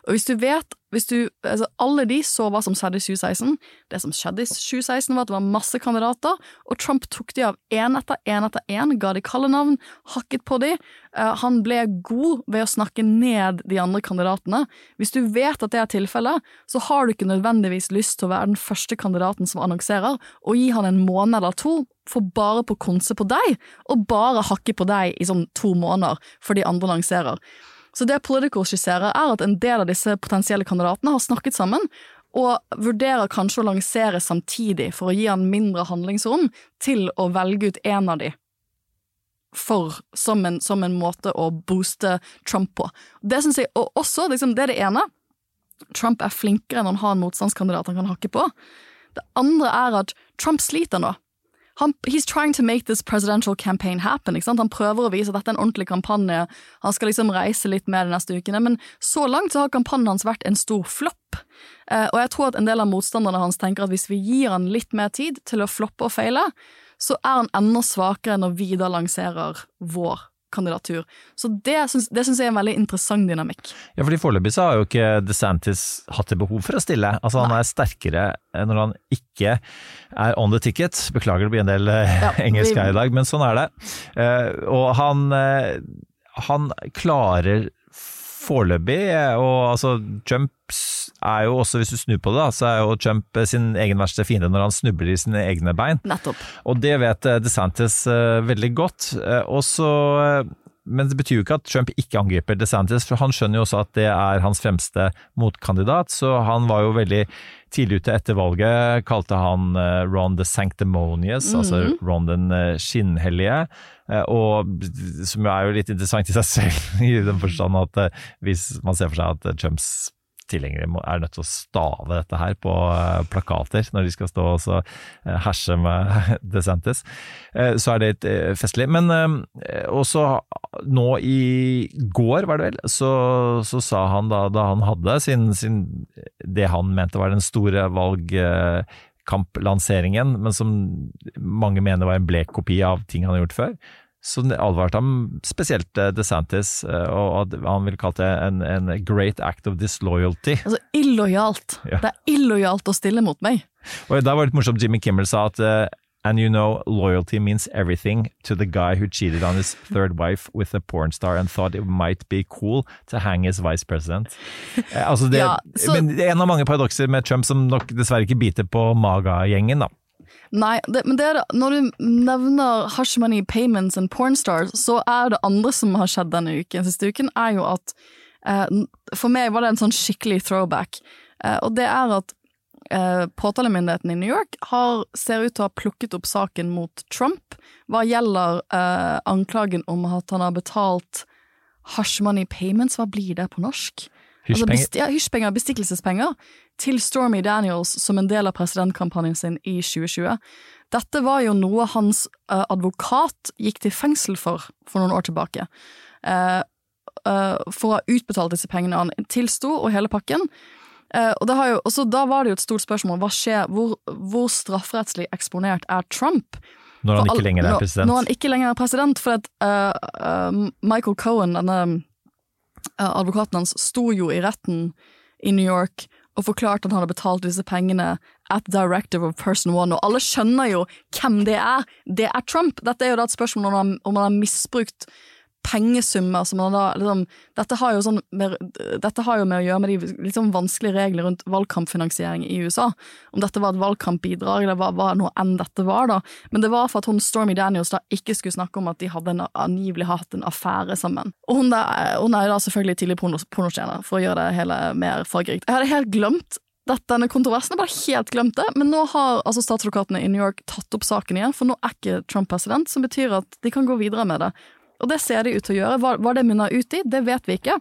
Og hvis du vet hvis du, altså Alle de så hva som skjedde i 2016. Det som skjedde i 2016, var at det var masse kandidater, og Trump tok de av én etter én etter én, ga de kallenavn, hakket på de. Uh, han ble god ved å snakke ned de andre kandidatene. Hvis du vet at det er tilfellet, så har du ikke nødvendigvis lyst til å være den første kandidaten som annonserer, og gi han en måned eller to for bare på konse på deg, og bare hakke på deg i sånn to måneder for de andre lanserer. Så det Politico skisserer, er at en del av disse potensielle kandidatene har snakket sammen, og vurderer kanskje å lansere samtidig for å gi han mindre handlingsrom til å velge ut en av de for, som, en, som en måte å booste Trump på. Det synes jeg, og også, liksom, det er det ene. Trump er flinkere enn han har en motstandskandidat han kan hakke på. Det andre er at Trump sliter nå. Han, he's trying to make this presidential campaign happen. Han prøver å vise at dette er en ordentlig kampanje. Han skal liksom reise litt med de neste ukene, men så langt så har kampanjen hans vært en stor flopp. Eh, og jeg tror at en del av motstanderne hans tenker at hvis vi gir han litt mer tid til å floppe og feile, så er han enda svakere når vi da lanserer vår kandidatur. Så det syns, jeg er en veldig interessant dynamikk. Ja, fordi Foreløpig så har jo ikke DeSantis hatt det behov for å stille. Altså Han er sterkere når han ikke er on the ticket. Beklager det blir en del eh, Ja, engelsk her i dag, men sånn er det. Eh, og han, eh, han klarer foreløpig, eh, og altså Trump er jo også, hvis du snur på det, da, så er jo Trump eh, sin egen verste fiende når han snubler i sine egne bein. Nettopp. Og det vet eh, DeSantis veldig godt. Og så, men det betyr jo ikke at Trump ikke angriper DeSantis, for han skjønner jo også at det er hans fremste motkandidat. Så han var jo veldig tidlig ute etter valget, kalte han eh, Ron the Sanctimonious, altså Ron den eh, skinnhellige. Eh, Og som jo er jo litt interessant i seg selv, i den forstand at hvis man ser for seg at Trumps tilhengere er nødt til å stave dette her på eh, plakater når de skal stå og eh, herse med DeSantis, eh, så er det litt festlig. Men også nå i går, var det vel, så, så sa han da, da han hadde sin, sin det han mente var den store valgkamplanseringen, men som mange mener var en blek kopi av ting han har gjort før, så advarte han spesielt eh, DeSantis, eh, og han ville kalt det en, en great act of disloyalty. Altså, illojalt. Ja. Det er illojalt å stille mot meg. Og der var det litt morsomt, Jimmy Kimmel sa at eh, And you know, loyalty means everything to the guy who cheated on his third wife with a porn star and thought it might be cool to hang his vice president. Eh, altså det, Ja, så- men det er en av mange paradokser med Trump som nok dessverre ikke biter på maga-gjengen, da. Nei, det, men det er det, når du nevner Hush Money Payments and Pornstars, så er det andre som har skjedd denne uken. Siste uken er jo at eh, For meg var det en sånn skikkelig throwback. Eh, og det er at eh, påtalemyndigheten i New York har, ser ut til å ha plukket opp saken mot Trump hva gjelder eh, anklagen om at han har betalt Hush Money Payments. Hva blir det på norsk? Altså, Hysjpenger. Altså, ja, hysjpenger, bestikkelsespenger, til Stormy Daniels som en del av presidentkampanjen sin i 2020. Dette var jo noe hans uh, advokat gikk til fengsel for for noen år tilbake. Uh, uh, for å ha utbetalt disse pengene han tilsto, og hele pakken. Og jo, Da var det jo et stort spørsmål hva skjer, hvor, hvor strafferettslig eksponert er Trump? Når han all, ikke lenger er når- president. Når han ikke lenger er president, for at Michael Cohen, denne advokaten hans, sto jo i retten i New York og forklarte at han hadde betalt disse pengene at directive of person one, og alle skjønner jo hvem det er. Det er Trump! Dette er jo da et spørsmål om han, om han har misbrukt pengesummer som man da liksom, dette, har sånn, dette har jo med å gjøre med de sånn vanskelige reglene rundt valgkampfinansiering i USA. Om dette var et valgkampbidrag, eller hva, hva noe enn dette var, da. Men det var for at hun Stormy Daniels da ikke skulle snakke om at de hadde en, angivelig hatt en affære sammen. Og hun, der, hun er jo da selvfølgelig tidlig porno, pornostjerne, for å gjøre det hele mer fargerikt. Jeg hadde helt glemt dette, denne kontroversen, jeg bare helt glemt det, men nå har altså statsadvokatene i New York tatt opp saken igjen, for nå er ikke Trump president, som betyr at de kan gå videre med det. Og det ser de ut til å gjøre. Hva, hva det munner ut i, det vet vi ikke.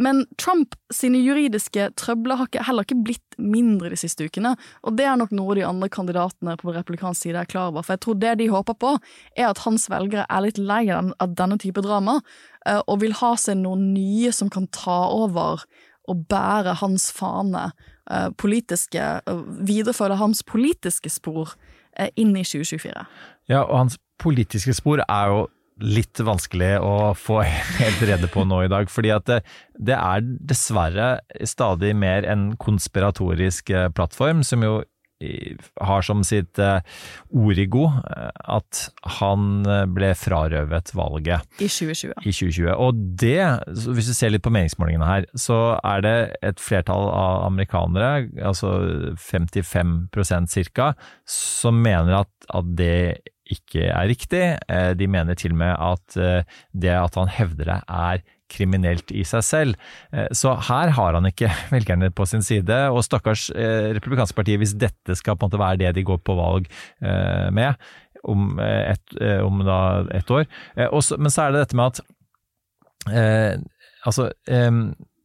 Men Trump sine juridiske trøbler har ikke, heller ikke blitt mindre de siste ukene, og det er nok noe de andre kandidatene på republikansk side er klar over, for jeg tror det de håper på, er at hans velgere er litt lei av denne type drama, eh, og vil ha seg noen nye som kan ta over og bære hans fane, eh, politiske, eh, videreføre hans politiske spor inn i 2024. Ja, og hans politiske spor er jo litt vanskelig å få helt rede på nå i dag, fordi at det, det er dessverre stadig mer en konspiratorisk eh, plattform, som jo har som sitt eh, origo eh, at han ble frarøvet valget I 2020. i 2020. Og det, hvis du ser litt på meningsmålingene her, så er det et flertall av amerikanere, altså 55% cirka, som mener at, at det ikke er riktig. Eh, De mener til og med at eh, det at han hevder det er kriminelt i seg selv. Eh, Så her har han ikke velgerne på sin side, og stakkars republikanske partiet, hvis dette skal på en måte være det de går på valg med om, et, om da ett år. Men så er det dette med at altså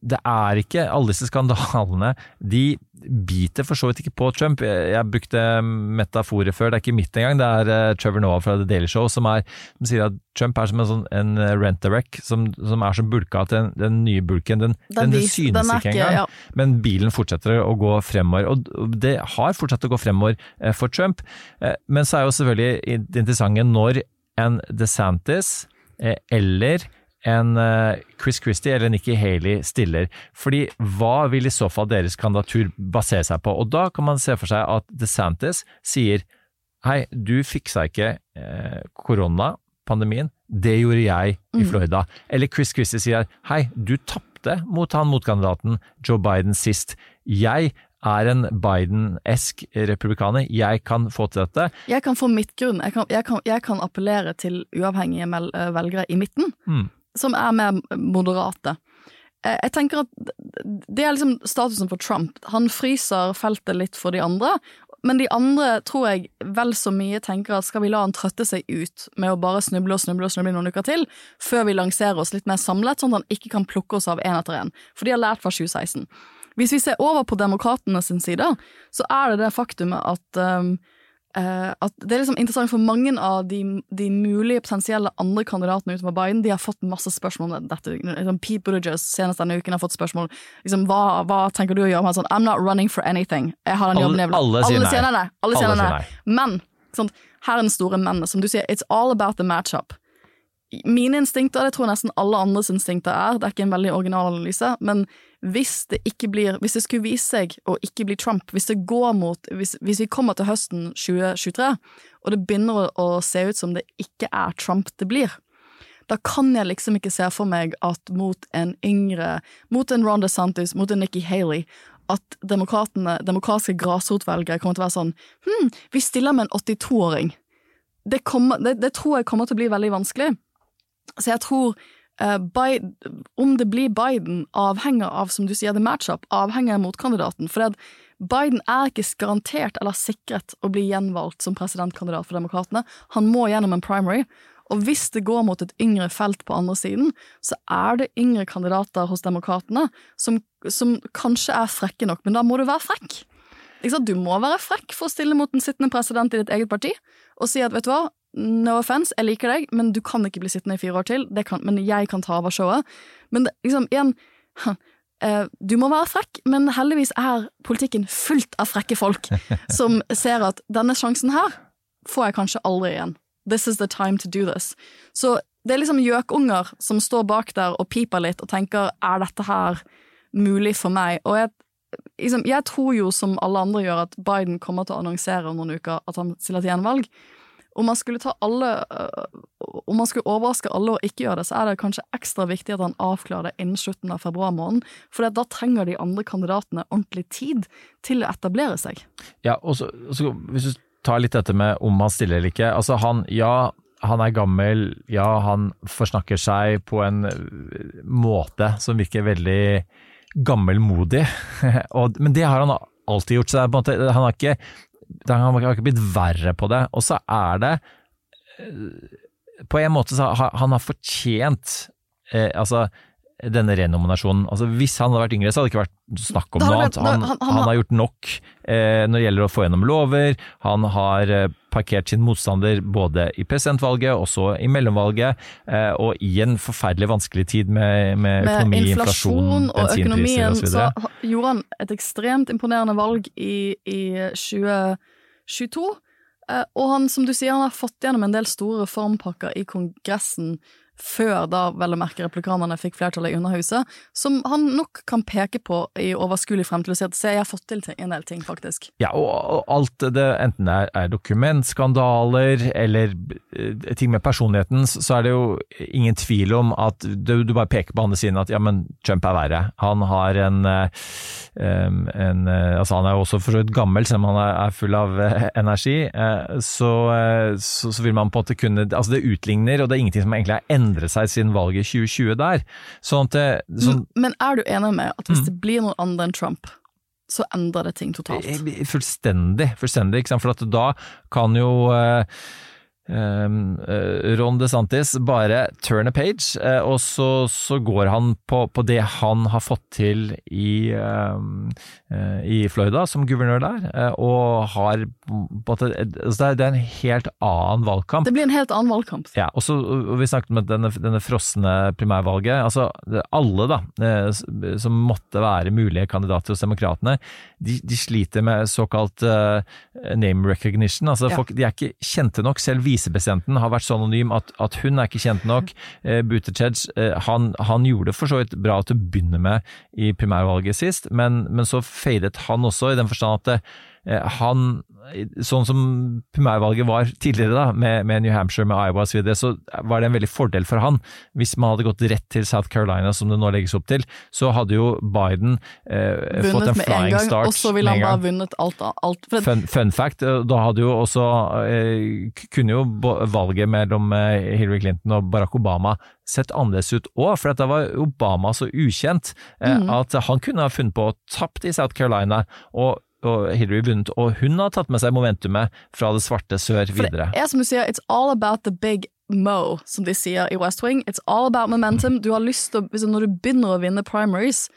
det er ikke Alle disse skandalene de biter for så vidt ikke på Trump. Jeg, brukte metaforer før, det er ikke mitt engang. Det er eh, Trevor Noah fra The Daily Show som, er, som sier at Trump er som en, sånn, en rent-a-wreck som, som er som bulka at den, den nye bulken. Den, den, den synes er ikke engang. ja. Men bilen fortsetter å gå fremover, og det har fortsatt å gå fremover eh, for Trump. Eh, Men så er jo selvfølgelig det interessante når en DeSantis eh, eller en eh, Chris Christie eller Nikki Haley stiller. Fordi hva vil i så fall deres kandidatur basere seg på? Og da kan man se for seg at DeSantis sier hei, du fiksa ikke eh, koronapandemien, det gjorde jeg i Florida. Eller Chris Christie sier hei, du tapte mot han motkandidaten Joe Biden sist. Jeg er en Biden-esk republikaner, jeg kan få til dette. Jeg kan få midtgrunn. Jeg kan, jeg kan, jeg kan appellere til uavhengige eh, velgere i midten, Mm. Som er mer moderate. Eh, Jeg tenker at det er liksom statusen for Trump. Han fryser feltet litt for de andre, men de andre tror jeg vel så mye tenker at skal vi la han trøtte seg ut med å bare snuble og snuble og snuble noen uker til, før vi lanserer oss litt mer samlet, sånn at han ikke kan plukke oss av én etter én. For de har lært fra 2016. Hvis vi ser over på demokratene sin side, så er det det faktumet at um, at det er liksom interessant for mange av de, de mulige potensielle andre kandidatene utenfor Biden, de har fått masse spørsmål om dette. Liksom Pete Buttigieg senest denne uken har fått spørsmål liksom, hva, hva tenker du å gjøre? Han er sånn, I'm not running for anything. Jeg har den Alle- jobben jeg vil ha. alle sier nei. sier nei. Alle Alle sier nei. Men sånn, her er den store men. Som du sier, it's all about the matchup. Mine instinkter, det tror jeg nesten alle andres instinkter er, det er ikke en veldig original analyse, men hvis det ikke blir, hvis det skulle vise seg å ikke bli Trump, hvis det går mot, hvis, hvis vi kommer til høsten 2023, og det begynner å, å se ut som det ikke er Trump det blir, da kan jeg liksom ikke se for meg at mot en yngre, mot en Ron DeSantis, mot en Nikki Haley, at demokratiske grasrotvelgere kommer til å være sånn hm, vi stiller med en 82-åring. Det, det, det tror jeg kommer til å bli veldig vanskelig. Så jeg tror Biden, om det blir Biden, avhenger av, som du sier, the matchup, avhenger av motkandidaten. For det Biden er ikke garantert eller sikret å bli gjenvalgt som presidentkandidat for demokratene. Han må gjennom en primary. Og hvis det går mot et yngre felt på andre siden, så er det yngre kandidater hos demokratene som, som kanskje er frekke nok, men da må du være frekk. Du må være frekk for å stille mot en sittende president i ditt eget parti og si at vet du hva, no offense, jeg liker deg, men du kan ikke bli sittende i fire år til, det kan, men jeg kan ta over showet. Men det, liksom, igjen, eh, du må være frekk, men heldigvis er politikken fullt av frekke folk som ser at denne sjansen her får jeg kanskje aldri igjen. This is the time to do this. Så det er liksom gjøkunger som står bak der og piper litt og tenker er dette her mulig for meg? Og jeg, liksom, jeg tror jo som alle andre gjør at Biden kommer til å annonsere om noen uker at han stiller til gjenvalg. Om man skulle ta alle øh, Om man skulle overraske alle og ikke gjøre det, så er det kanskje ekstra viktig at han avklarer det innen slutten av februar måned, for da trenger de andre kandidatene ordentlig tid til å etablere seg. Ja, og så, så hvis du tar litt dette med om han stiller eller ikke. Altså han, ja, han er gammel, ja, han forsnakker seg på en øh, måte som virker veldig gammelmodig, men det har han alltid gjort. Så han har ikke, han har ikke blitt verre på det. Og så er det øh, På en måte så har han har fortjent eh, altså denne renominasjonen. Altså, hvis han hadde vært yngre, så hadde det ikke vært snakk om noe annet. Han, han- han, har gjort nok eh, når det gjelder å få gjennom lover. Han har eh, parkert sin motstander både i presidentvalget også i mellomvalget, eh, og i en forferdelig vanskelig tid med, med Med økonomi, inflasjon, og økonomien, og så så gjorde han et ekstremt imponerende valg i, i 2022. Eh, Og han, som du sier, han har fått gjennom en del store reformpakker i Kongressen før da vel å merke replikanerne fikk flertallet i Underhuset, som han nok kan peke på i overskuelig fremtid og si at se, jeg har fått til en del ting, faktisk. Ja, og, alt det, enten det er, er dokumentskandaler eller eh, ting med personligheten, så er det jo ingen tvil om at du, du bare peker på andre siden at ja, men Trump er verre. Han har en, eh, en eh, Altså, han er jo også for så vidt gammel, selv om han er, full av energi. Så, så, så vil man på en måte kunne Altså, det utligner, og det er ingenting som egentlig er endret seg siden valget i 2020 der. Sånn at det, sånn, Men er du enig med at Mm. hvis det blir noen andre enn Trump, så endrer det ting totalt? Eh, Fullstendig, fullstendig, ikke sant? for at da kan jo eh, Um, eh, Ron DeSantis bare turn a page, eh, og så, så går han på, på det han har fått til i, um, eh, i Florida som guvernør der, og har måte, altså det, er, en helt annen valgkamp. Det blir en helt annen valgkamp. Ja, og så og Vi snakket om denne, denne frosne primærvalget. altså Alle da, som måtte være mulige kandidater hos Demokratene, de, de sliter med såkalt uh, name recognition. altså Ja. folk, De er ikke kjente nok. Selv visepresidenten har vært så anonym at, at hun er ikke kjent nok. Eh, Buttigieg eh, han, han gjorde det for så vidt bra til å begynne med i primærvalget sist, men, men så feiret han også, i den forstand at eh, han Sånn som primærvalget var tidligere, da, med, med New Hampshire, med Iowa osv., så, videre, så var det en veldig fordel for han. Hvis man hadde gått rett til South Carolina, som det nå legges opp til, så hadde jo Biden eh, fått en flying gang, start og så ville han bare vunnet alt. alt Fun, fun fact, eh, da hadde jo også eh, Kunne jo valget mellom eh, Hillary Clinton og Barack Obama sett annerledes ut òg, for da var Obama så ukjent eh, at han kunne ha funnet på å tapt i South Carolina, og, og Hillary vunnet, og hun har tatt med seg momentumet fra det svarte sør videre. For det er som du sier, it's all about the big mo, som de sier i West Wing. It's all about momentum. Du har lyst til hvis- Når du begynner å vinne primaries,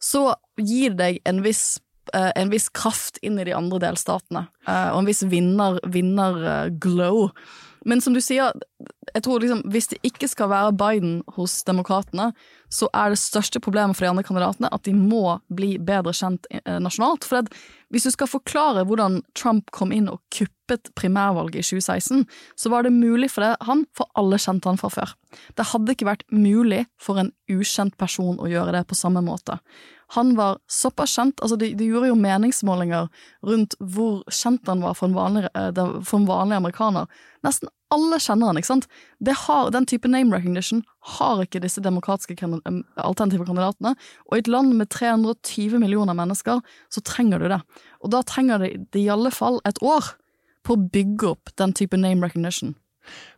så gir det deg en viss eh, en viss kraft inn i de andre delstatene, eh, og en viss vinner, vinner glow. Men som du sier, jeg tror liksom, hvis det ikke skal være Biden hos demokratene, så er det største problemet for de andre kandidatene at de må bli bedre kjent eh, nasjonalt. For hvis du skal forklare hvordan Trump kom inn og kuppet primærvalget i 2016, så var det mulig for det, han, for alle kjente han fra før. Det hadde ikke vært mulig for en ukjent person å gjøre det på samme måte. Han var såpass kjent, altså de, de gjorde jo meningsmålinger rundt hvor kjent han var for en vanlig, eh, for en vanlig amerikaner. Nesten alle kjenner han, ikke sant? Har, den type name recognition har ikke disse demokratiske alternative kandidatene, og i et land med 320 millioner mennesker, så trenger du det. Og da trenger de, de i alle fall et år på å bygge opp den type name recognition.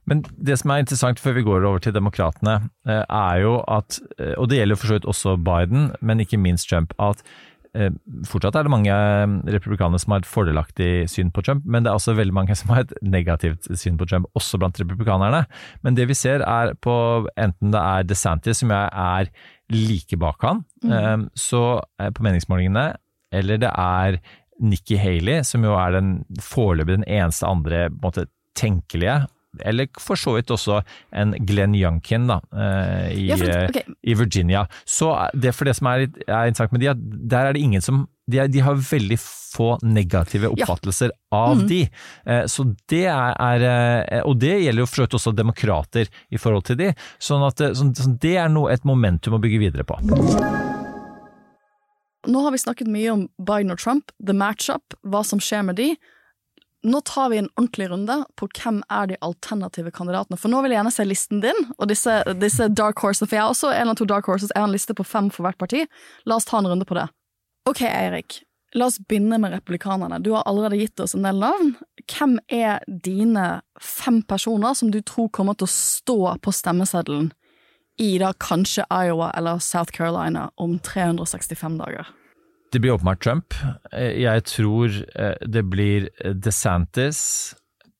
Men det som er interessant før vi går over til demokratene, eh, er jo at, eh, og det gjelder for så vidt også Biden, men ikke minst Trump, at eh, fortsatt er det mange republikanere som har et fordelaktig syn på Trump, men det er også veldig mange som har et negativt syn på Trump, også blant republikanerne. Men det vi ser er på enten det er DeSantis, som jeg er like bak han, mm. så på meningsmålingene, eller det er Nikki Haley, som jo er den foreløpig den eneste andre på en måte, tenkelige, eller for så vidt også en Glenn Youngkin da, eh, i, Ja, for- okay. i Virginia. Så det for det som er, er interessant med de, at der er det ingen som de, er, de har veldig få negative Ja. oppfattelser av de. Eh, Så det er, er eh, Og det gjelder jo for så vidt også demokrater i forhold til de. Sånn at eh, sånn, sånn, det er noe, et momentum å bygge videre på. Nå har vi snakket mye om Biden og Trump, the match-up, hva som skjer med de. Nå tar vi en ordentlig runde på hvem er de alternative kandidatene. For nå vil jeg gjerne se listen din, og disse, disse dark horses. For jeg har også en eller to dark horses. Jeg har en liste på fem for hvert parti. La oss ta en runde på det. Ok, Eirik. La oss begynne med republikanerne. Du har allerede gitt oss en del navn. Hvem er dine fem personer som du tror kommer til å stå på stemmeseddelen i da kanskje Iowa eller South Carolina om 365 dager? Det blir åpenbart Trump. Eh, Jeg tror eh, det blir DeSantis,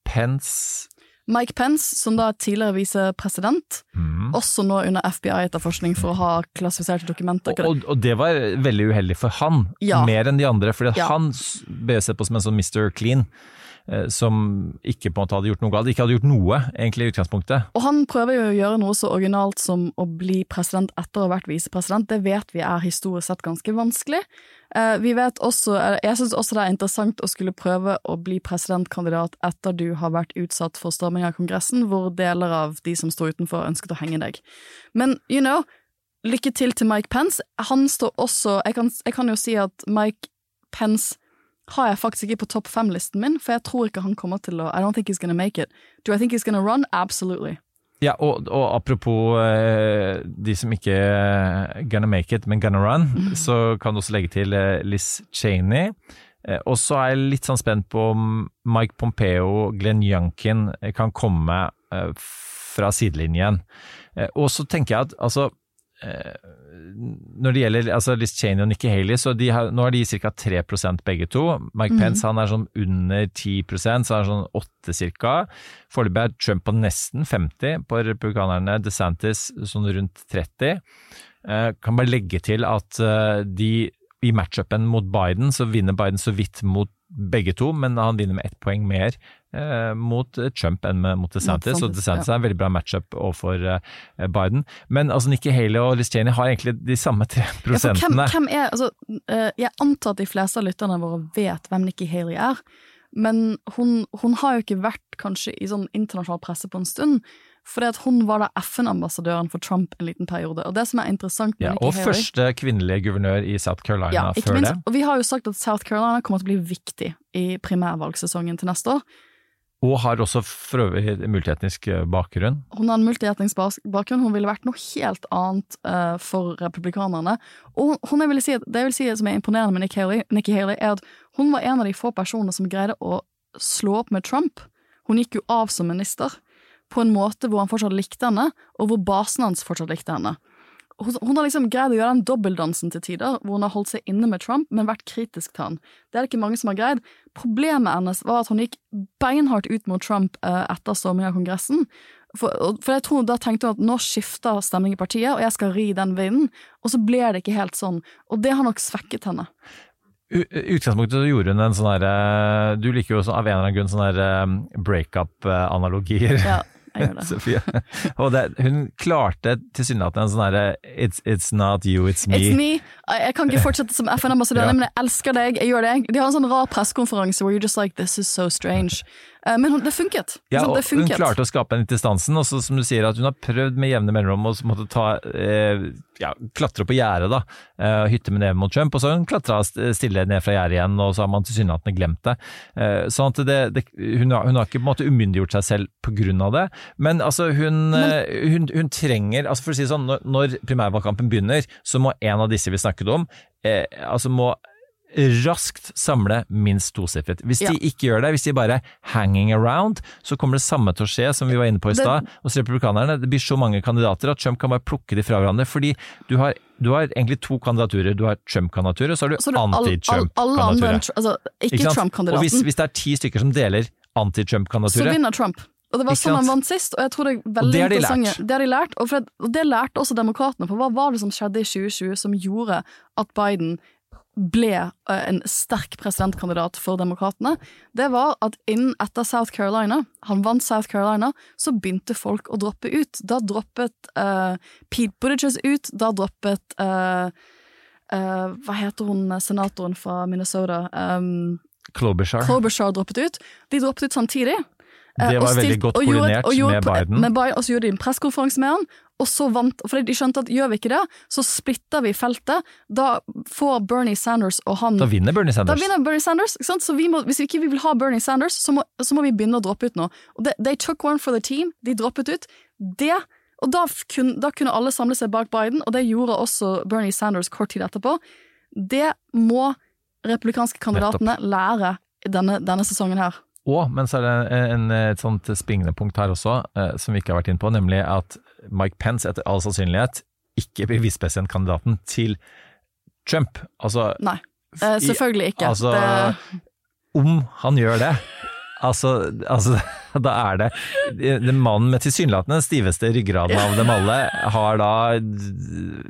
Pence Mike Pence, som da er tidligere visepresident, også nå under FBI-etterforskning for å ha klassifiserte dokumenter. Og, og det var veldig uheldig for han, Ja. mer enn de andre. Fordi Ja. han ble sett på som en sånn Mr. Clean, eh, som ikke på en måte hadde gjort noe galt. Ikke hadde gjort noe, egentlig, i utgangspunktet. Og han prøver jo å gjøre noe så originalt som å bli president etter å ha vært visepresident. Det vet vi er historisk sett ganske vanskelig. Eh, vi vet også, jeg syns også det er interessant å skulle prøve å bli presidentkandidat etter du har vært utsatt for storming av Kongressen, hvor deler av de som står utenfor, ønsket å henge deg. Men you know, lykke til til Mike Pence. Han står også Jeg kan, jeg kan jo si at Mike Pence har jeg faktisk ikke på topp fem-listen min, for jeg tror ikke han kommer til å I don't think he's gonna make it. Do I think he's gonna run? Absolutely. Ja, og, og apropos eh, de som ikke er gonna make it, men gonna run, så kan du også legge til eh, Liz Cheney. Eh, og så er jeg litt sånn spent på om Mike Pompeo, Glenn Youngkin eh, kan komme eh, fra sidelinjen. Eh, og så tenker jeg at altså eh, når det gjelder altså Liz Cheney og Nikki Haley, så de har, nå har de ca. 3 begge to. Mike Pence han er sånn under 10% så han er sånn 8 ca. Foreløpig er Trump på nesten 50 på republikanerne, DeSantis sånn rundt 30. Eh, kan bare legge til at eh, de i matchupen mot Biden, så vinner Biden så vidt mot begge to, men han vinner med ett poeng mer eh, mot Trump enn mot DeSantis, og DeSantis, ja. er en veldig bra matchup overfor eh, Biden. Men altså Nikki Haley og Liz Cheney har egentlig de samme tre Ja, hvem, prosentene. hvem er, altså, eh, jeg antar at de fleste av lytterne våre vet hvem Nikki Haley er, men hun, hun har jo ikke vært kanskje i sånn internasjonal presse på en stund. Fordi at hun var da FN-ambassadøren for Trump en liten periode. Og det som er interessant Ja, og Haley første kvinnelige guvernør i South Carolina ja, før minst, det. Og vi har jo sagt at South Carolina kommer til å bli viktig i primærvalgsesongen til neste år. Og har også for øvrig multietnisk eh, bakgrunn. Hun har en multietnisk bakgrunn, hun ville vært noe helt annet uh, for republikanerne. Og hun, jeg vil si, det jeg vil si som er imponerende med Nikki Haley, Nikki Haley, er at hun var en av de få personene som greide å slå opp med Trump. Hun gikk jo av som minister, på en måte hvor han fortsatt likte henne, og hvor basen hans fortsatt likte henne. Hun, hun har liksom greid å gjøre den dobbeltdansen til tider, hvor hun har holdt seg inne med Trump, men vært kritisk til han. Det er det ikke mange som har greid. Problemet hennes var at hun gikk beinhardt ut mot Trump eh, etter stormingen av Kongressen. For, for jeg tror Da tenkte hun at nå skifter stemningen i partiet, og jeg skal ri den vinden. Og så ble det ikke helt sånn. Og det har nok svekket henne. U- I utgangspunktet så gjorde hun en sånn herre Du liker jo også av en eller annen grunn sånne her, breakup-analogier. Ja, jeg gjør det. Sofie. Og det, hun klarte tilsynelatende en sånn herre it's, it's not you, it's me. It's me. Jeg kan ikke fortsette som FN-ambassadør, Ja. men jeg elsker deg. Jeg gjør det. De har en sånn rar pressekonferanse hvor you're just like This is so strange. Eh, Men det funket. Ja, det hun klarte å skape den distansen, og så som du sier at hun har prøvd med jevne mellomrom å måtte ta, eh, ja, klatre på gjerdet da, eh, hytte med neven mot Trump, og så har hun klatra stille ned fra gjerdet igjen, og så har man tilsynelatende glemt det. Eh, sånn at det, det, hun, har, hun har ikke på en måte umyndiggjort seg selv på grunn av det, men altså hun, eh, hun, hun trenger, altså for å si det sånn, når, når primærvalgkampen begynner, så må en av disse vi snakket om, eh, altså må raskt samle minst tosifret. Hvis Ja. de ikke gjør det, hvis de bare hanging around, så kommer det samme til å skje som vi var inne på i stad hos republikanerne. Det blir så mange kandidater at Trump kan bare plukke de fra hverandre. Fordi du har, du har egentlig to kandidaturer. Du har Trump-kandidaturet, og så har du Så anti-Trump-kandidaturet. Altså, ikke, Ikke sant? Og hvis, hvis det er ti stykker som deler Så anti-Trump-kandidaturet vinner Trump. Og det var sånn han vant sist, og jeg tror det er veldig det har de. Det har de lært, og, Fred, og det lærte også demokratene. For hva var det som skjedde i 2020 som gjorde at Biden ble eh, en sterk presidentkandidat for demokratene? Det var at innen etter South Carolina, han vant South Carolina, så begynte folk å droppe ut. Da droppet uh, Pete Buttigieg ut, da droppet uh, uh, Hva heter hun senatoren fra Minnesota? Um, Klobuchar. Klobuchar droppet ut. De droppet ut samtidig. Eh, Det var og veldig godt koordinert gjorde med Biden. Med Biden. Og så gjorde de en pressekonferanse med han, og så vant For de skjønte at gjør vi ikke det, så splitter vi feltet. Da får Bernie Sanders og han Da vinner Bernie Sanders. da vinner Bernie Sanders. Ikke sant? Så vi må, hvis ikke vi vil ha Bernie Sanders, så må, så må vi begynne å droppe ut nå. Og They took one for the team. De droppet ut. Det, og da, f- kun, da kunne alle samle seg bak Biden, og det gjorde også Bernie Sanders kort tid etterpå. Det må republikanske kandidatene lære denne, denne sesongen her. Og, men så er det en, et sånt springende punkt her også, eh, som vi ikke har vært inne på, nemlig at Mike Pence etter all sannsynlighet ikke blir visepresidentkandidaten til Trump. Altså, Nei, eh, selvfølgelig ikke. Altså, det, om han gjør det, altså, altså da er det Den mannen med tilsynelatende den stiveste ryggraden av dem alle, har da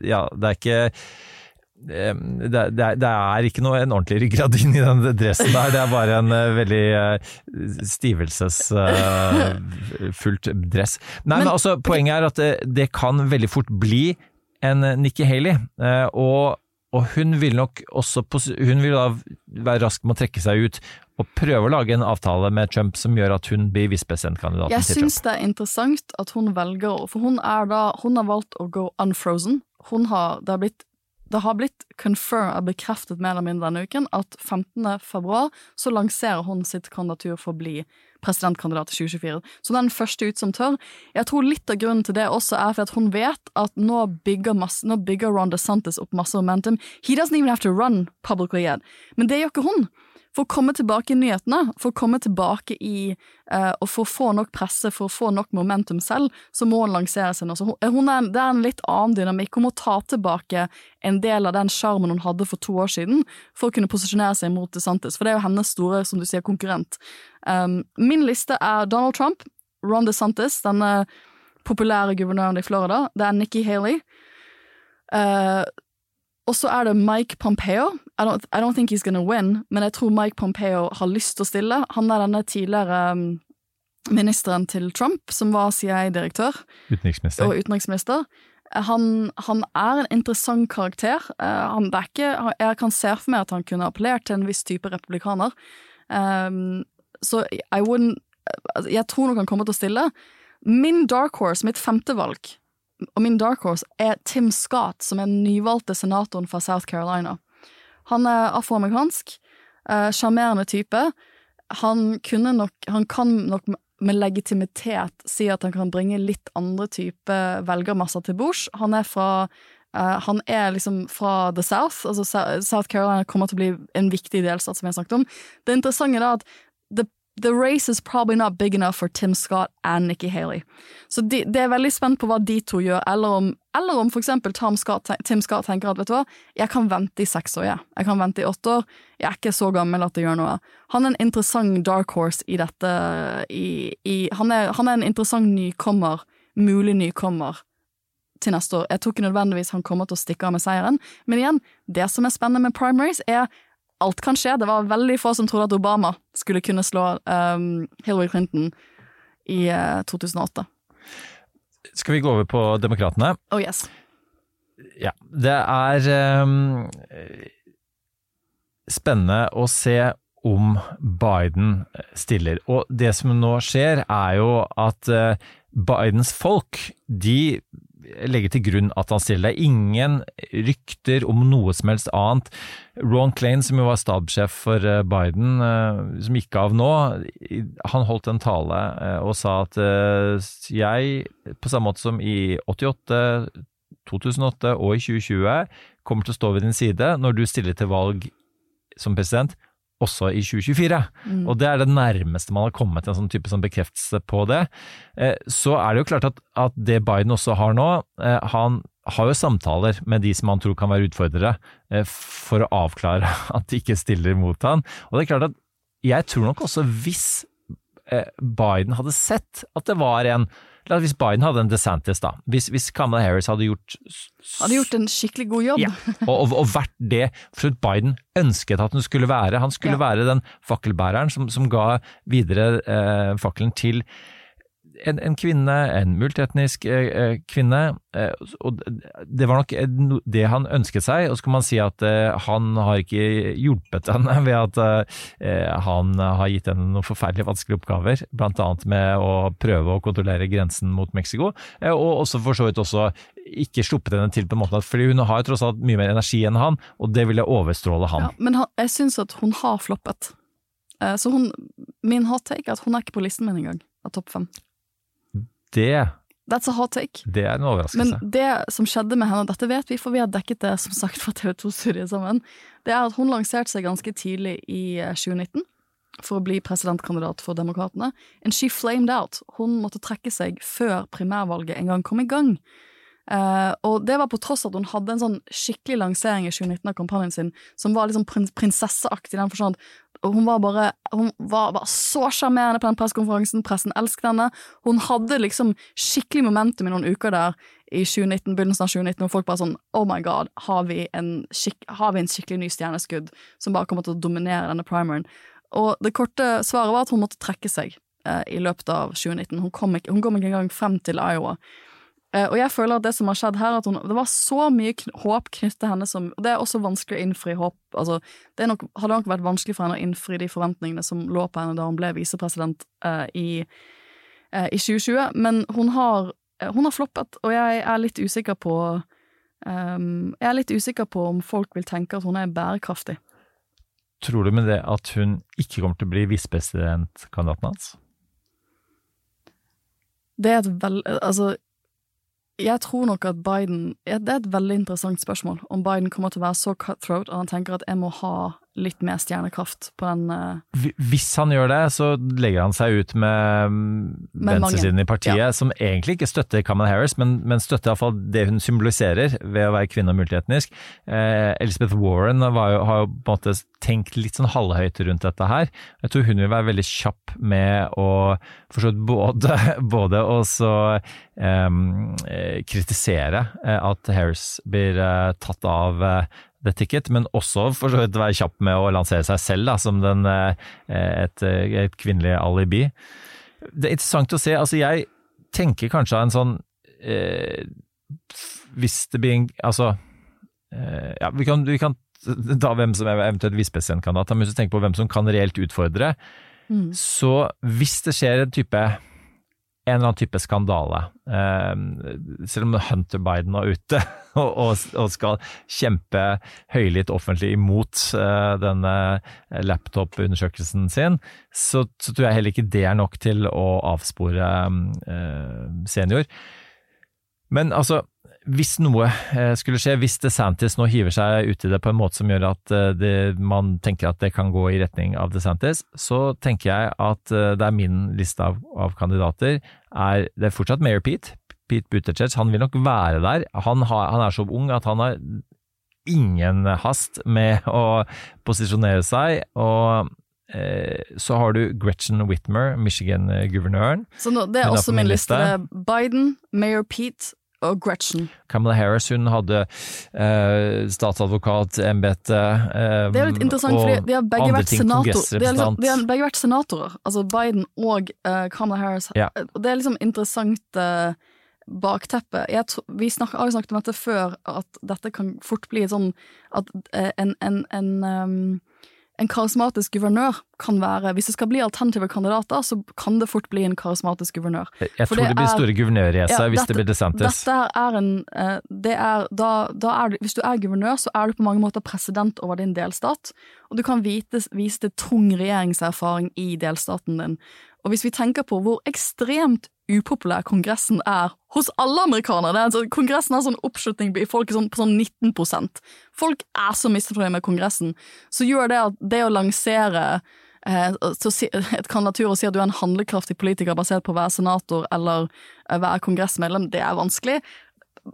Ja, det er ikke det, det, det er ikke noe en ordentlig ryggrad inn i den dressen der, det er bare en uh, veldig uh, stivelsesfullt dress. Nei, men, Men- altså, poenget er at det, det kan veldig fort bli en eh, Nikki Haley, eh, og, og hun vil nok også Hun vil da være rask med å trekke seg ut og prøve å lage en avtale med Trump som gjør at hun blir visepresidentkandidaten til Trump. Jeg syns det er interessant at hun velger For hun er da Hun har valgt å gå unfrozen. Hun har, det har blitt det har blitt bekreftet mer eller mindre denne uken at 15. februar så lanserer hun sitt kandidatur for å bli presidentkandidat til 2024. Så den første ut som tør. Jeg tror litt av grunnen til det også er for at hun vet at nå bygger, masse, nå bygger Ron DeSantis opp masse momentum. He doesn't even have to run publicly yet. Men det gjør ikke hun. For å komme tilbake i nyhetene, for å komme tilbake i eh, Og for å få nok presse, for å få nok momentum selv, så må hun lansere seg nå. Er, det er en litt annen dynamikk. Hun må ta tilbake en del av den sjarmen hun hadde for to år siden, for å kunne posisjonere seg mot DeSantis. For det er jo hennes store, som du sier, konkurrent. Um, min liste er Donald Trump, Ron DeSantis, denne populære guvernøren i Florida. Det er Nikki Haley. Eh, og så er det Mike Pompeo. I don't, I don't think he's gonna win, men jeg tror Mike Pompeo har lyst til å stille. Han er denne tidligere um, ministeren til Trump, som var CIA-direktør Utenriksminister. og utenriksminister. Han, han er en interessant karakter. Eh, Han, er ikke, jeg kan se for meg at han kunne appellert til en viss type republikaner. Um, så I wouldn't altså, Jeg tror nok han kommer til å stille. Min dark horse, mitt femte valg, og min dark horse er Tim Scott, som er den nyvalgte senatoren fra South Carolina. Han er afroamerikansk, eh, sjarmerende type. Han nok Han kan nok med legitimitet si at han kan bringe litt andre type velgermasser til bords. Han er fra Uh, han er liksom fra the South, altså South Carolina kommer til å bli en viktig delstat, som jeg snakket om. Det interessante er at the, the race is probably not big enough for Tim Scott and Nikki Haley. Så de, det er veldig spent på hva de to gjør, eller om, eller om for eksempel Scott, Tim Scott tenker at vet du hva, jeg kan vente i seks år, jeg. Jeg kan vente i åtte år. Jeg er ikke så gammel at det gjør noe. Han er en interessant dark horse i dette i, i, han, er, han er en interessant nykommer, mulig nykommer til neste år. Jeg tror ikke nødvendigvis han kommer til å stikke av med seieren, men igjen, det som er spennende med primaries, er alt kan skje. Det var veldig få som trodde at Obama skulle kunne slå um, Hillary Clinton i uh, 2008. Skal vi gå over på demokratene? Oh yes. Ja, det er um, spennende å se om Biden stiller. Og det som nå skjer, er jo at eh, Bidens folk, de legger til grunn at han stiller. Det er ingen rykter om noe som helst annet. Ron Klain, som jo var stabssjef for eh, Biden, eh, som gikk av nå, han holdt en tale eh, og sa at jeg, på samme måte som i 88, 2008 og i 2020, kommer til å stå ved din side når du stiller til valg som president, også i 2024. Og det er det nærmeste man har kommet til en sånn type sånn bekreftelse på det. Eh, Så er det jo klart at, at det Biden også har nå, eh, han har jo samtaler med de som han tror kan være utfordrere, eh, for å avklare at de ikke stiller mot han. Og det er klart at jeg tror nok også hvis Biden hadde sett at det var en Hvis Biden hadde en DeSantis, da. Hvis, hvis Kamala Harris hadde gjort Hadde gjort en skikkelig god jobb. ja, og, og, og vært det for Biden ønsket at hun skulle være. Han skulle Ja. være den fakkelbæreren som, som ga videre eh, fakkelen til en, en kvinne, en multietnisk eh, eh, kvinne. Eh, og det var nok det han ønsket seg. Og så kan man si at eh, han har ikke hjulpet henne ved at eh, han har gitt henne noen forferdelig vanskelige oppgaver, annet med å prøve å kontrollere grensen mot Mexico, eh, og også for så vidt også ikke sluppet henne til på en måte, fordi hun har jo tross alt mye mer energi enn han, og det ville overstråle han. Ja, men han, jeg syns at hun har floppet. Så hun, min hot take er at hun er ikke på listen min engang, av topp fem. Det, That's a hot take. det er en overraskelse. Men det som skjedde med henne, og dette vet vi, for vi har dekket det som sagt fra TV 2-studiet sammen, det er at hun lanserte seg ganske tidlig i eh, 2019 for å bli presidentkandidat for Demokratene. And she flamed out. Hun måtte trekke seg før primærvalget en gang kom i gang. Eh, og det var på tross av at hun hadde en sånn skikkelig lansering i 2019 av kampanjen sin, som var liksom prins prinsesseaktig den forstand hun var bare Hun var, var så sjarmerende på den pressekonferansen, pressen elsket henne. Hun hadde liksom skikkelig momentum i noen uker der i 2019, begynnelsen av 2019, og folk bare sånn Oh my god, har vi en, skik har vi en skikkelig ny stjerneskudd som bare kommer til å dominere denne primeren? Og det korte svaret var at hun måtte trekke seg uh, i løpet av 2019. Hun kom, ikke, hun kom ikke engang frem til Iowa. Eh, og jeg føler at det som har skjedd her, at hun, det var så mye håp knyttet til henne som Det er også vanskelig å innfri håp. Altså, det nok, hadde nok vært vanskelig for henne å innfri de forventningene som lå på henne da hun ble visepresident eh, i, eh, i 2020, men hun har, eh, hun har floppet, og jeg er litt usikker på um, Jeg er litt usikker på om folk vil tenke at hun er bærekraftig. Tror du med det at hun ikke kommer til å bli visepresidentkandidaten hans? Det er et vel... Altså, jeg tror nok at Biden Det er et veldig interessant spørsmål, om Biden kommer til å være så cutthroat at han tenker at jeg må ha litt mer stjernekraft på den eh, Hvis han gjør det, så legger han seg ut med mm, Med venstresiden i partiet, Ja. som egentlig ikke støtter Kamala Harris, men, men støtter iallfall det hun symboliserer ved å være kvinne og multietnisk. Eh, Elizabeth Warren var jo, har jo på en måte tenkt litt sånn halvhøyt rundt dette her. Jeg tror hun vil være veldig kjapp med å forstått både, både også em, eh, kritisere eh, at Harris blir eh, tatt av eh, Ticket, men også for så vidt være kjapp med å lansere seg selv da, som den, eh, et, eh, et kvinnelig alibi. Det er interessant å se. altså Jeg tenker kanskje en sånn eh, Hvis det blir en Altså eh, ja, vi kan, vi kan ta hvem som er eventuelt visepresidentkandidat, men hvis du tenker på hvem som kan reelt utfordre Så hvis det skjer en type en eller annen type skandale, eh, selv om Hunter Biden var ute og, og, skal kjempe høylytt offentlig imot eh, denne laptop-undersøkelsen sin, så, så tror jeg heller ikke det er nok til å avspore eh, senior. Men altså, hvis noe eh, skulle skje, hvis DeSantis nå hiver seg ut i det på en måte som gjør at eh, det, man tenker at det kan gå i retning av DeSantis, så tenker jeg at eh, det er min liste av, av kandidater. Er, det er fortsatt Mayor Pete. Pete Buttigieg. Han vil nok være der. Han, har, han er så ung at han har ingen hast med å posisjonere seg. og eh, så har du Gretchen Whitmer, Michigan-guvernøren. Så nå, det er også min liste. liste. Biden, Mayor Pete og Gretchen. Kamala Harris hun hadde eh, statsadvokatembetet eh, Det er litt interessant, for de har begge vært senatorer. senator. De har, liksom, de har begge vært senatorer, altså Biden og eh, Kamala Harris. Ja. Det er liksom interessant eh, bakteppe. Jeg tro, vi snak, har jo snakket om dette før, at dette kan fort bli sånn at eh, en, en, en ehm, en karismatisk guvernør kan være Hvis det skal bli alternative kandidater, så kan det fort bli en karismatisk guvernør. Jeg tror det, det blir store guvernørracer Ja, hvis dette- det blir DeSantis. Eh, da, da Hvis du er guvernør, så er du på mange måter president over din delstat, og du kan vite, vise til tung regjeringserfaring i delstaten din. Og hvis vi tenker på hvor ekstremt upopulær Kongressen er hos alle amerikanere er, altså, Kongressen har sånn oppslutning i folk sånn, på sånn 19% Folk er så misfornøyde med Kongressen. Så gjør det at det å lansere eh, et kandidatur og si at du er en handlekraftig politiker basert på å være senator eller eh, være kongressmedlem, det er vanskelig.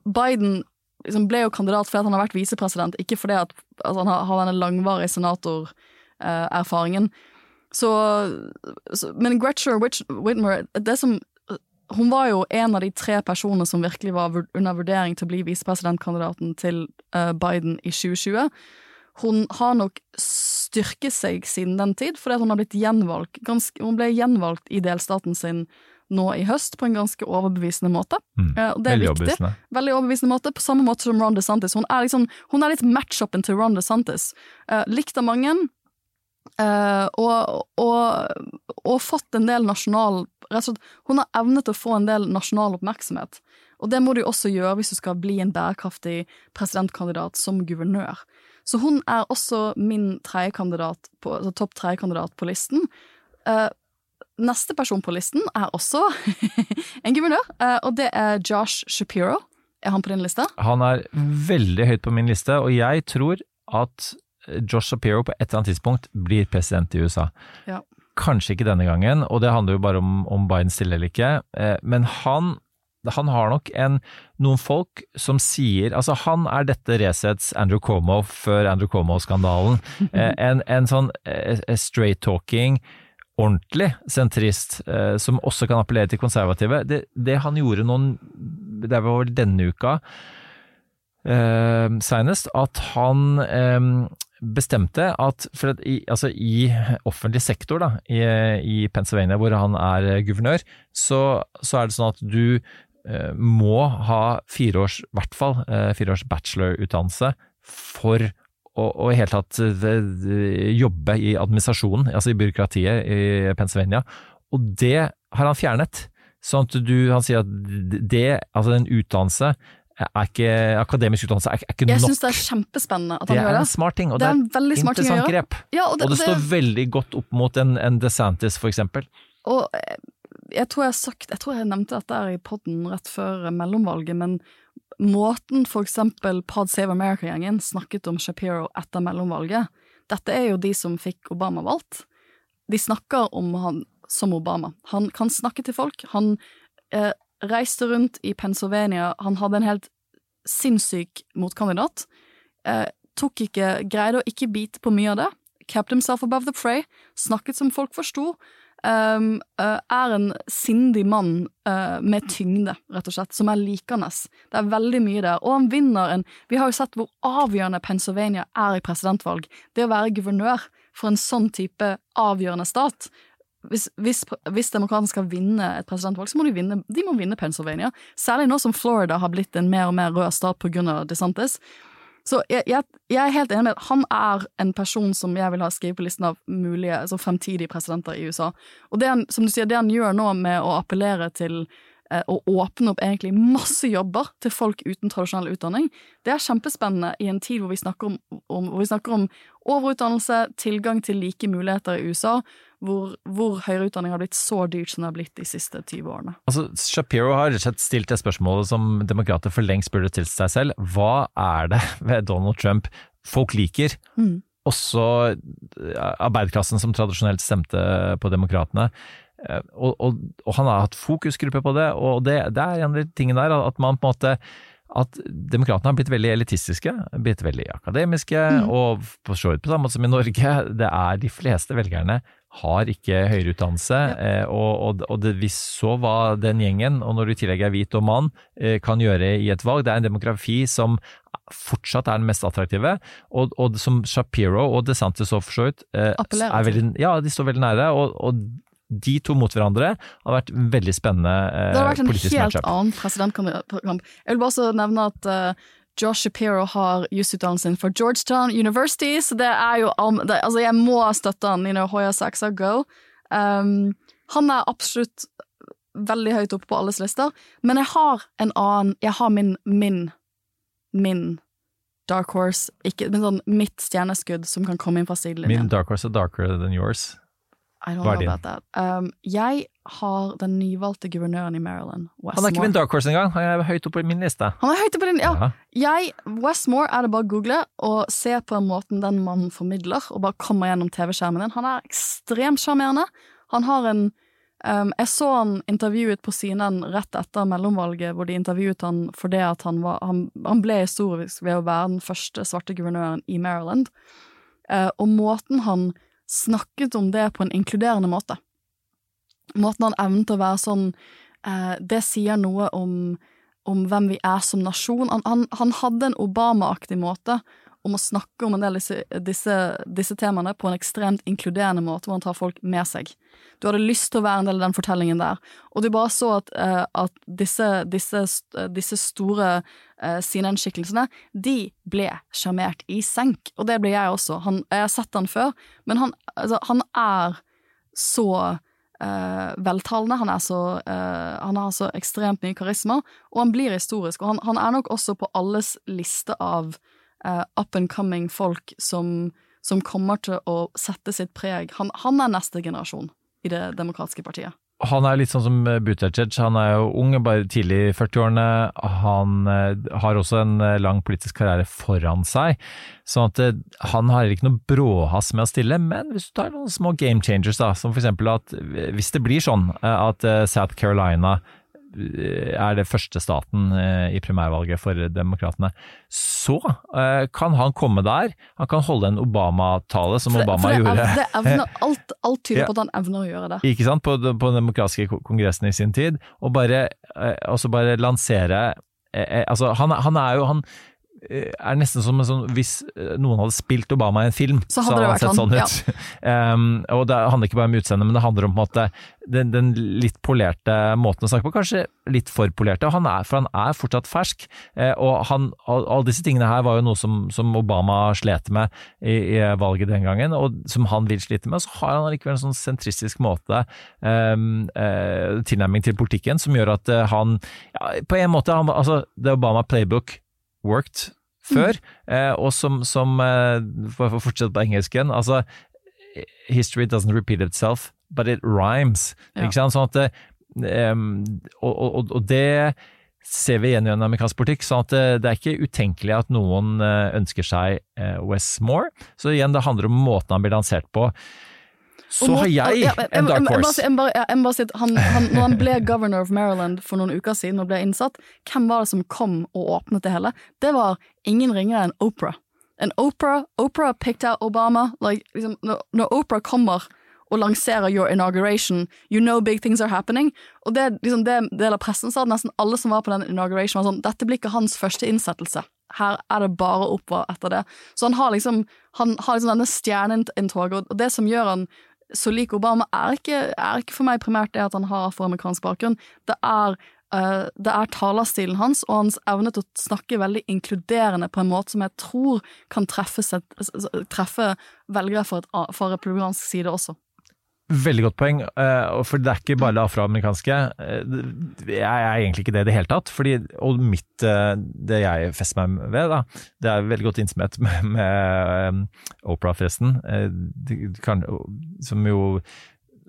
Biden liksom ble jo kandidat fordi han har vært visepresident, ikke fordi at altså, han har, denne langvarige senatorerfaringen. så, så, men Gretcher Whitmer det som, Hun var jo en av de tre personene som virkelig var under vurdering til å bli visepresidentkandidaten til eh, Biden i 2020. Hun har nok styrket seg siden den tid, fordi hun har blitt gjenvalgt. Ganske, hun ble gjenvalgt i delstaten sin nå i høst på en ganske overbevisende måte. Mm. Eh, det er Veldig viktig. overbevisende. Veldig overbevisende måte, på samme måte som Ron DeSantis. Hun er, liksom, hun er litt match-upen til Ron DeSantis. Eh, likt av mange, eh, og, og, og fått en del nasjonal rett og slett, Hun har evnet å få en del nasjonal oppmerksomhet. Og det må du også gjøre hvis du skal bli en bærekraftig presidentkandidat som guvernør. Så hun er også min på, altså topp tredjekandidat på listen. Uh, neste person på listen er også en guvernør, uh, og det er Josh Shapiro. Er han på din liste? Han er veldig høyt på min liste, og jeg tror at Josh Shapiro på et eller annet tidspunkt blir president i USA. Ja. Kanskje ikke denne gangen, og det handler jo bare om, om Biden stiller eller ikke, eh, men han han har nok en, noen folk som sier Altså, han er dette Resets Andrew Cuomo før Andrew Cuomo-skandalen. Eh, en, en sånn eh, straight-talking, ordentlig sentrist, som også kan appellere til konservative. Det, det han gjorde noen Det var vel denne uka, eh, senest, at han eh, bestemte at, at i, altså i offentlig sektor da, i, i Pennsylvania, hvor han er eh, guvernør, så, så er det sånn at du eh, må ha fire års, hvert fall eh, fire års bachelorutdannelse for å, å i hele tatt eh, jobbe i administrasjonen, altså i byråkratiet i Pennsylvania. Og det har han fjernet. Sånn at du, han sier at det, altså en utdannelse, er ikke, akademisk utdannelse er, er ikke Jeg nok. syns det er kjempespennende at han gjør Det Det er en smart ting, og Det det er et interessant grep. Ja, Og det står veldig godt opp mot en, en DeSantis, for eksempel. Og eh, jeg tror jeg sagt Jeg tror jeg nevnte dette her i podden rett før eh, mellomvalget, men måten for eksempel Pod Save America-gjengen snakket om Shapiro etter mellomvalget Dette er jo de som fikk Obama valgt. De snakker om han som Obama. Han kan snakke til folk. Han eh, reiste rundt i Pennsylvania. Han hadde en helt sinnssyk motkandidat. Eh, tok ikke, greide å ikke bite på mye av det. Kept himself above the prey. Snakket som folk forsto. Um, uh, er en sindig mann uh, med tyngde, rett og slett, som er likende. Det er veldig mye der. Og han vinner en Vi har jo sett hvor avgjørende Pennsylvania er i presidentvalg. Det å være guvernør for en sånn type avgjørende stat hvis, hvis, hvis demokratene skal vinne et presidentvalg, så må de vinne, de må vinne Pennsylvania. Særlig nå som Florida har blitt en mer og mer rød stat av DeSantis. Så jeg, jeg, jeg er helt enig med at han er en person som jeg vil ha skrevet på listen av mulige altså fremtidige presidenter i USA. Og det han, som du sier, det han gjør nå med å appellere til eh, å åpne opp egentlig masse jobber til folk uten tradisjonell utdanning, det er kjempespennende i en tid hvor vi snakker om, om, vi snakker om overutdannelse, tilgang til like muligheter i USA, hvor, hvor høyere utdanning har blitt så dyrt som det har blitt de siste 20 årene. Altså, Shapiro har stilt det spørsmålet som demokrater for lengst burde stilt seg selv. Hva er det ved Donald Trump folk liker? Mm. Også eh, arbeiderklassen som tradisjonelt stemte på demokratene. Eh, Og, og, og han har hatt fokusgruppe på det, og det, det er en av de tingene der at man på en måte at demokratene har blitt veldig elitistiske, blitt veldig akademiske, og for så vidt på samme måte som i Norge. Det er de fleste velgerne har ikke høyere utdannelse, ja. og, og, og det, vi så hva den gjengen, og når du i tillegg er hvit og mann, eh, kan gjøre i et valg. Det er en demografi som fortsatt er den mest attraktive, og, og som Shapiro og DeSantis og for så vidt eh, er veldig, Ja, de står veldig nære, og, og de to mot hverandre har vært veldig spennende eh, Det har vært en helt matchup. annen presidentkamp. Jeg vil bare også nevne at uh, Josh Shapiro har jusutdannelsen for Georgetown University, så det er jo um, det, Altså, jeg må støtte han. You know, Hoya Saxa, go. Um, han er absolutt veldig høyt oppe på alles lister, men jeg har en annen Jeg har min min min dark horse, ikke, men sånn mitt stjerneskudd som kan komme inn fra Min dark horse er darker than yours. I don't hva er know din? about that. Um, jeg har den nyvalgte guvernøren i Maryland, Westmore. Han er ikke min dark horse engang, han er høyt oppe på min liste. Han er høyt oppe på din, ja. Ja. Jeg, Westmore er det bare å google og se på den måten den mannen formidler, og bare kommer gjennom TV-skjermen din. Han er ekstremt sjarmerende. Han har en um, Jeg så han intervjuet på CNN rett etter mellomvalget, hvor de intervjuet han fordi at han var Han, han ble historisk ved å være den første svarte guvernøren i Maryland. Uh, og måten han snakket om det på en inkluderende måte. Måten han evnet å være sånn eh, Det sier noe om, om hvem vi er som nasjon. Han, han, han hadde en Obama-aktig måte om å snakke om en del disse, disse, disse temaene på en ekstremt inkluderende måte, hvor han tar folk med seg. Du hadde lyst til å være en del av den fortellingen der, og du bare så at, uh, at disse, disse, disse store uh, CNN-skikkelsene, de ble sjarmert i senk, og det ble jeg også. Han, jeg har sett han før, men han, altså, han er så uh, veltalende, han, er så, uh, han har så ekstremt mye karisma, og han blir historisk. Og han, han er nok også på alles liste av eh, up and coming folk som, som kommer til å sette sitt preg. Han, han er neste generasjon i Det demokratiske partiet. Han er litt sånn som Buttigieg, han er jo ung, bare tidlig i 40-årene. Han eh, har også en eh, lang politisk karriere foran seg, sånn at eh, han har ikke noe bråhast med å stille. Men hvis du tar noen små game changers, da, som eksempel at hvis det blir sånn eh, at eh, South Carolina eh, er det første staten eh, i primærvalget for demokratene, så eh, kan han komme der. Han kan holde en Obama-tale, som For det, Obama for det, gjorde. ev- det evner, alt, alt tyder Ja. på at han evner å gjøre det. Ikke sant, på, på den demokratiske kongressen i sin tid, og bare, eh, bare lansere eh, eh, Altså, han, han er jo Han eh, er nesten som en sånn Hvis eh, noen hadde spilt Obama i en film, Så hadde det han vært sett sånn ut. um, og det handler ikke bare om utseendet, men det handler om måte den, den litt polerte måten å snakke på. Kanskje litt for polerte, han er, for han er fortsatt fersk. Eh, og han, all, alle disse tingene her var jo noe som, som Obama slet med i, i valget den gangen, og som han vil slite med. Så har han allikevel en sånn sentristisk måte, um, uh, tilnærming til politikken, som gjør at eh, han ja, på en måte han, altså, The Obama playbook worked før, eh, og som, som eh, For å fortsette på engelsken, altså History doesn't repeat itself, but it rhymes. Ja. Ikke sant? Sånn at det, em, og, og, og det ser vi igjen i en amerikansk politikk. sånn at det, er ikke utenkelig at noen eh, ønsker seg eh, Wes Så igjen, det handler om måten han blir lansert på. Så har jeg en dark horse. Jeg må bare si at han, han, når han ble governor of Maryland for noen uker siden og ble innsatt, hvem var det som kom og åpnet det hele? Det var ingen ringere enn Oprah. En Oprah, Opera picked out Obama. Like, liksom, når, når Oprah kommer og lanserer your inauguration, you know big things are happening. Og det, liksom, det del av pressen sa nesten alle som var på den inauguration var sånn, dette blir ikke hans første innsettelse. Her er det bare oppover etter det. Så han har liksom, han har liksom denne stjerneinntoget, og det som gjør han så lik Obama, er ikke, er ikke for meg primært det at han har afroamerikansk bakgrunn. Det er uh, det er talerstilen hans og hans evne til å snakke veldig inkluderende på en måte som jeg tror kan treffe, treffe velgere et, republikansk side også. Veldig godt poeng, eh, for det er ikke bare det afroamerikanske. eh, Jeg er egentlig ikke det i det hele tatt. Fordi, og mitt, eh, det jeg fester meg ved, da, det er veldig godt innsomhet med, med Oprah, forresten. kan- Som jo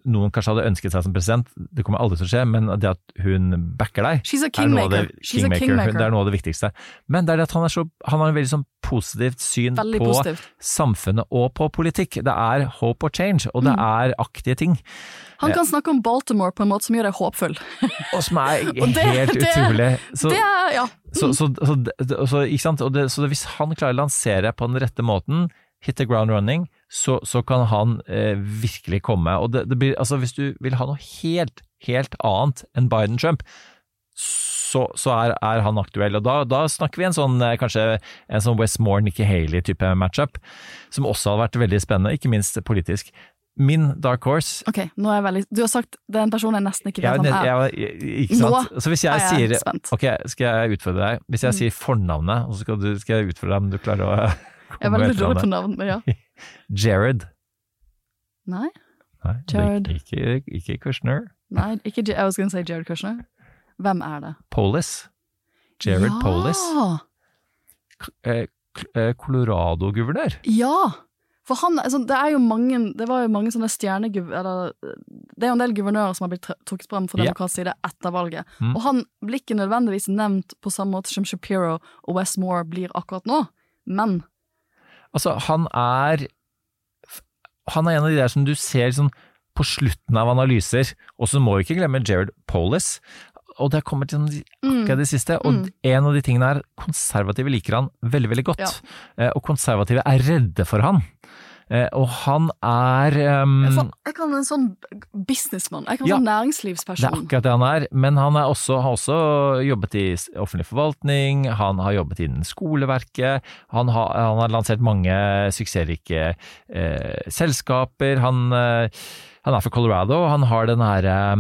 noen kanskje hadde ønsket seg som president. Det kommer aldri til å skje, men det at hun backer deg She's a er noe det, kingmaker. Kingmaker. Det er noe av det viktigste. Men det er det at han, er så, han har en veldig sånn positivt syn Veldig på positivt. samfunnet og på politikk. Det er hope or change, og Mm. det er aktige ting. Han kan snakke om Baltimore på en måte som gjør deg håpfull. Og som er helt det- utrolig. Så, det ja. så, så, så, så hvis han klarer å lansere på den rette måten, hit the ground running, så, så kan han eh, virkelig komme. Og det, det blir, altså hvis du vil ha noe helt, helt annet enn Biden-Trump, så, så er, er han aktuell. Og da, da snakker vi en sånn eh, kanskje en sånn Westmore-Nikki Haley-type matchup, som også hadde vært veldig spennende, ikke minst politisk. Min dark horse Ok, nå er jeg veldig Du har sagt det er en person jeg nesten ikke vet hvem er. jeg, ikke sant? Nå så hvis jeg, er jeg sier spent. Ok, skal jeg utfordre deg? Hvis jeg Mm. sier fornavnet, og så skal, du, skal jeg utfordre deg om du klarer å Jeg er veldig dårlig på navn, men ja. Jared. Nei, Nei, Jared. Ikke, ikke, ikke Kushner. nei ikke, jeg I was gonna say Jared Kushner. Hvem er det? Polis. Jared ja! Polis. Eh, eh, Colorado-guvernør. Ja! For han, altså, det er jo mange Det var jo mange sånne stjerneguvernører det er jo en del guvernører som har blitt trukket frem fra demokratisk side etter valget. Mm. Og han blir ikke nødvendigvis nevnt på samme måte som Shapiro og Westmore blir akkurat nå, men Altså, han er Han er en av de der som du ser sånn på slutten av analyser. Og så må vi ikke glemme Jared Polis. Og det kommer til Mm. akkurat det siste. Og en av de tingene er konservative liker han veldig, veldig godt. Ja. Eh, Og konservative er redde for han. Eh, Og han er um, Jeg kan en sånn businessmann. Jeg kan Ja. sånn næringslivsperson. Det er akkurat det han er, men han er også, har også jobbet i offentlig forvaltning, han har jobbet innen skoleverket, han har, han har lansert mange suksessrike eh, selskaper, han, eh, han er fra Colorado, og han har den her eh,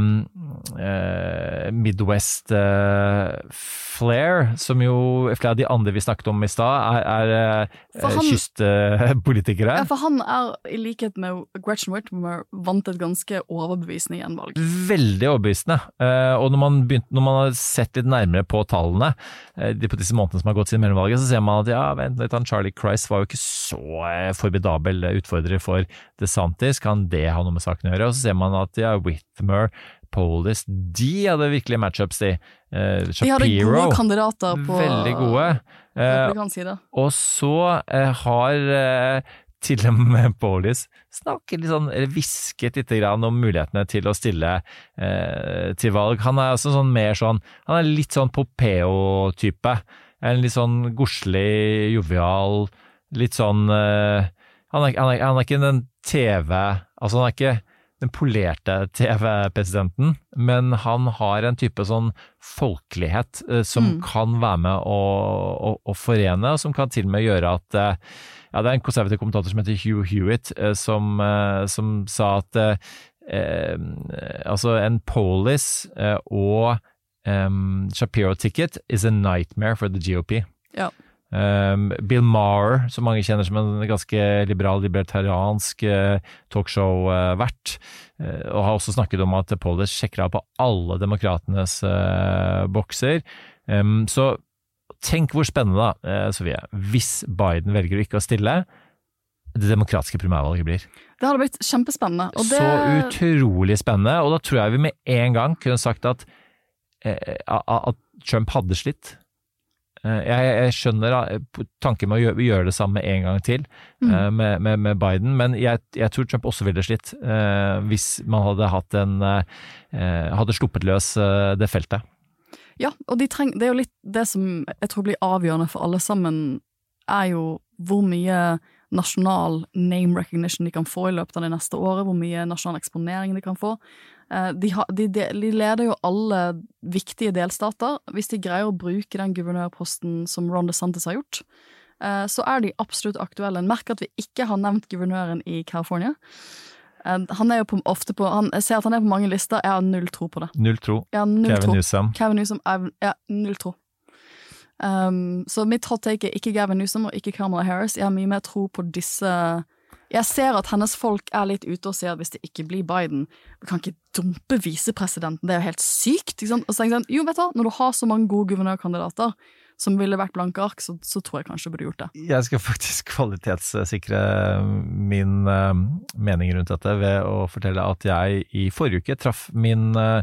Midwest eh, flair, som jo flere av de andre vi snakket om i stad, er, er eh, han- kystpolitikere. Ja, for han er, i likhet med Gretchen Whitmer, vant et ganske overbevisende gjenvalg. Veldig overbevisende. Eh, og når man, begynt, når man har sett litt nærmere på tallene eh, på disse månedene som har gått siden mellomvalget, så ser man at ja, vent litt, han Charlie Christ var jo ikke så eh, formidabel utfordrer for DeSantis. Kan det ha noe med saken å gjøre? Og så ser man at ja, Whitmer, Polis, de hadde virkelig matchups, de. Eh, De hadde gode kandidater på Veldig gode. Eh, og så eh, har eh, til og med Polis snakket litt sånn, eller hvisket litt grann om mulighetene til å stille eh, til valg. Han er også sånn mer sånn, han er litt sånn Popeo-type. En litt sånn godslig, jovial, litt sånn eh, han, er, han, er, han er ikke den TV Altså, han er ikke den polerte TV-presidenten, men han har en type sånn folkelighet eh, som Mm. kan være med å, å, å forene, og som kan til og med gjøre at eh, ja, Det er en konservativ kommentator som heter Hugh Hewitt, eh, som, eh, som sa at eh, eh, altså en Polis og em, Shapiro-ticket is a nightmare for the GOP. Ja. Um, Bill Maher, som mange kjenner som en ganske liberal, libertariansk uh, talkshow-vert, eh, og har også snakket om at Polis sjekker av på alle demokratenes eh, bokser. Um, så tenk hvor spennende, da, Sofie, hvis Biden velger å ikke å stille, det demokratiske primærvalget blir. Det hadde blitt kjempespennende. Det, Så utrolig spennende, og da tror jeg vi med en gang kunne sagt at, eh, at Trump hadde slitt. Eh, Jeg, jeg skjønner eh, tanken med å gjøre, gjøre det samme en gang til mm. med, med, med Biden, men jeg, jeg tror Trump også ville slitt eh, hvis man hadde hatt en eh, hadde sluppet løs eh, det feltet. Ja, og de treng, det er jo litt det som jeg tror blir avgjørende for alle sammen, er jo hvor mye nasjonal name recognition de kan få i løpet av det neste året, hvor mye nasjonal eksponering de kan få. Eh, De, har, de, de de leder jo alle viktige delstater. Hvis de greier å bruke den guvernørposten som Ron DeSantis har gjort, eh, så er de absolutt aktuelle. Merk at vi ikke har nevnt guvernøren i California. Eh, Han er jo på, ofte på han, Jeg ser at han er på mange lister, jeg har null tro på det. Null tro. Null Kevin tro. Newsom. Kevin Newsom er ja, null tro. Um, så mitt hot take er ikke Gavin Newsom og ikke Kamala Harris. Jeg har mye mer tro på disse Jeg ser at hennes folk er litt ute og ser hvis det ikke blir Biden Vi kan ikke dumpe visepresidenten, det er jo helt sykt. Ikke sant? Og så tenker jeg sånn, jo, vet du hva, når du har så mange gode guvernørkandidater som ville vært blanke ark, så, så tror jeg kanskje du burde gjort det. Jeg skal faktisk kvalitetssikre min uh, mening rundt dette ved å fortelle at jeg i forrige uke traff min eh,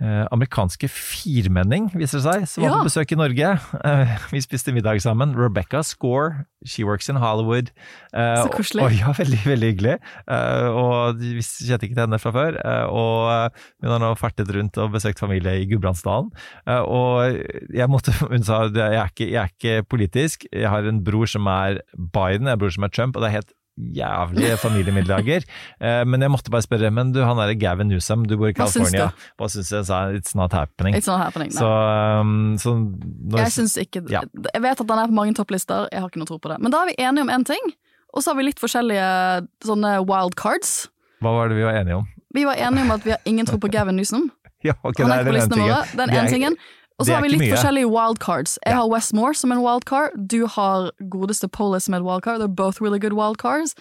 amerikanske firmenning, viser det seg, som var Ja. på besøk i Norge. Eh, vi spiste middag sammen. Rebecca Score, she works in Hollywood. Eh, Så koselig. Og, og ja, veldig, veldig hyggelig. Eh, og vi kjente ikke til henne fra før. eh, og eh, hun har nå fartet rundt og besøkt familie i Gudbrandsdalen. Eh, og jeg måtte, hun sa jeg er, ikke, jeg er ikke politisk, jeg har en bror som er Biden, jeg har en bror som er Trump, og det er helt jævlig familiemiddager. Eh, men jeg måtte bare spørre, men du, han er Gavin Newsom, du bor i Hva California. Hva syns du? Jeg it's not happening. It's not happening. Så, um, så når, Jeg syns ikke Ja. Jeg vet at den er på mange topplister, jeg har ikke noe tro på det. Men da er vi enige om én ting, og så har vi litt forskjellige sånne wild cards. Hva var det vi var enige om? Vi var enige om at vi har ingen tro på Gavin Newsom. Ja, okay, Han det er ikke på listene våre. Den ene tingen. Og så har vi litt mye. forskjellige wildcards. Jeg Ja. har Westmore som en wildcard, du har godeste Polis som en wildcard. They're both really good wildcards.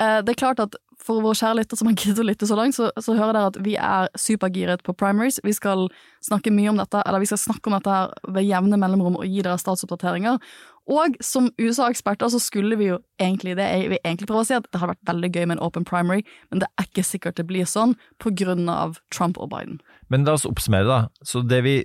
Uh, det er klart at for våre kjære lytter som har giddet å lytte så langt, så, så hører dere at vi er supergiret på primaries. Vi skal snakke mye om dette, eller vi skal snakke om dette her ved jevne mellomrom og gi dere statsoppdateringer. Og som USA-eksperter så skulle vi jo egentlig det jeg vil egentlig prøve å si at det hadde vært veldig gøy med en open primary, men det er ikke sikkert det blir sånn på grunn av Trump og Biden. Men la oss oppsummere, da. Så det vi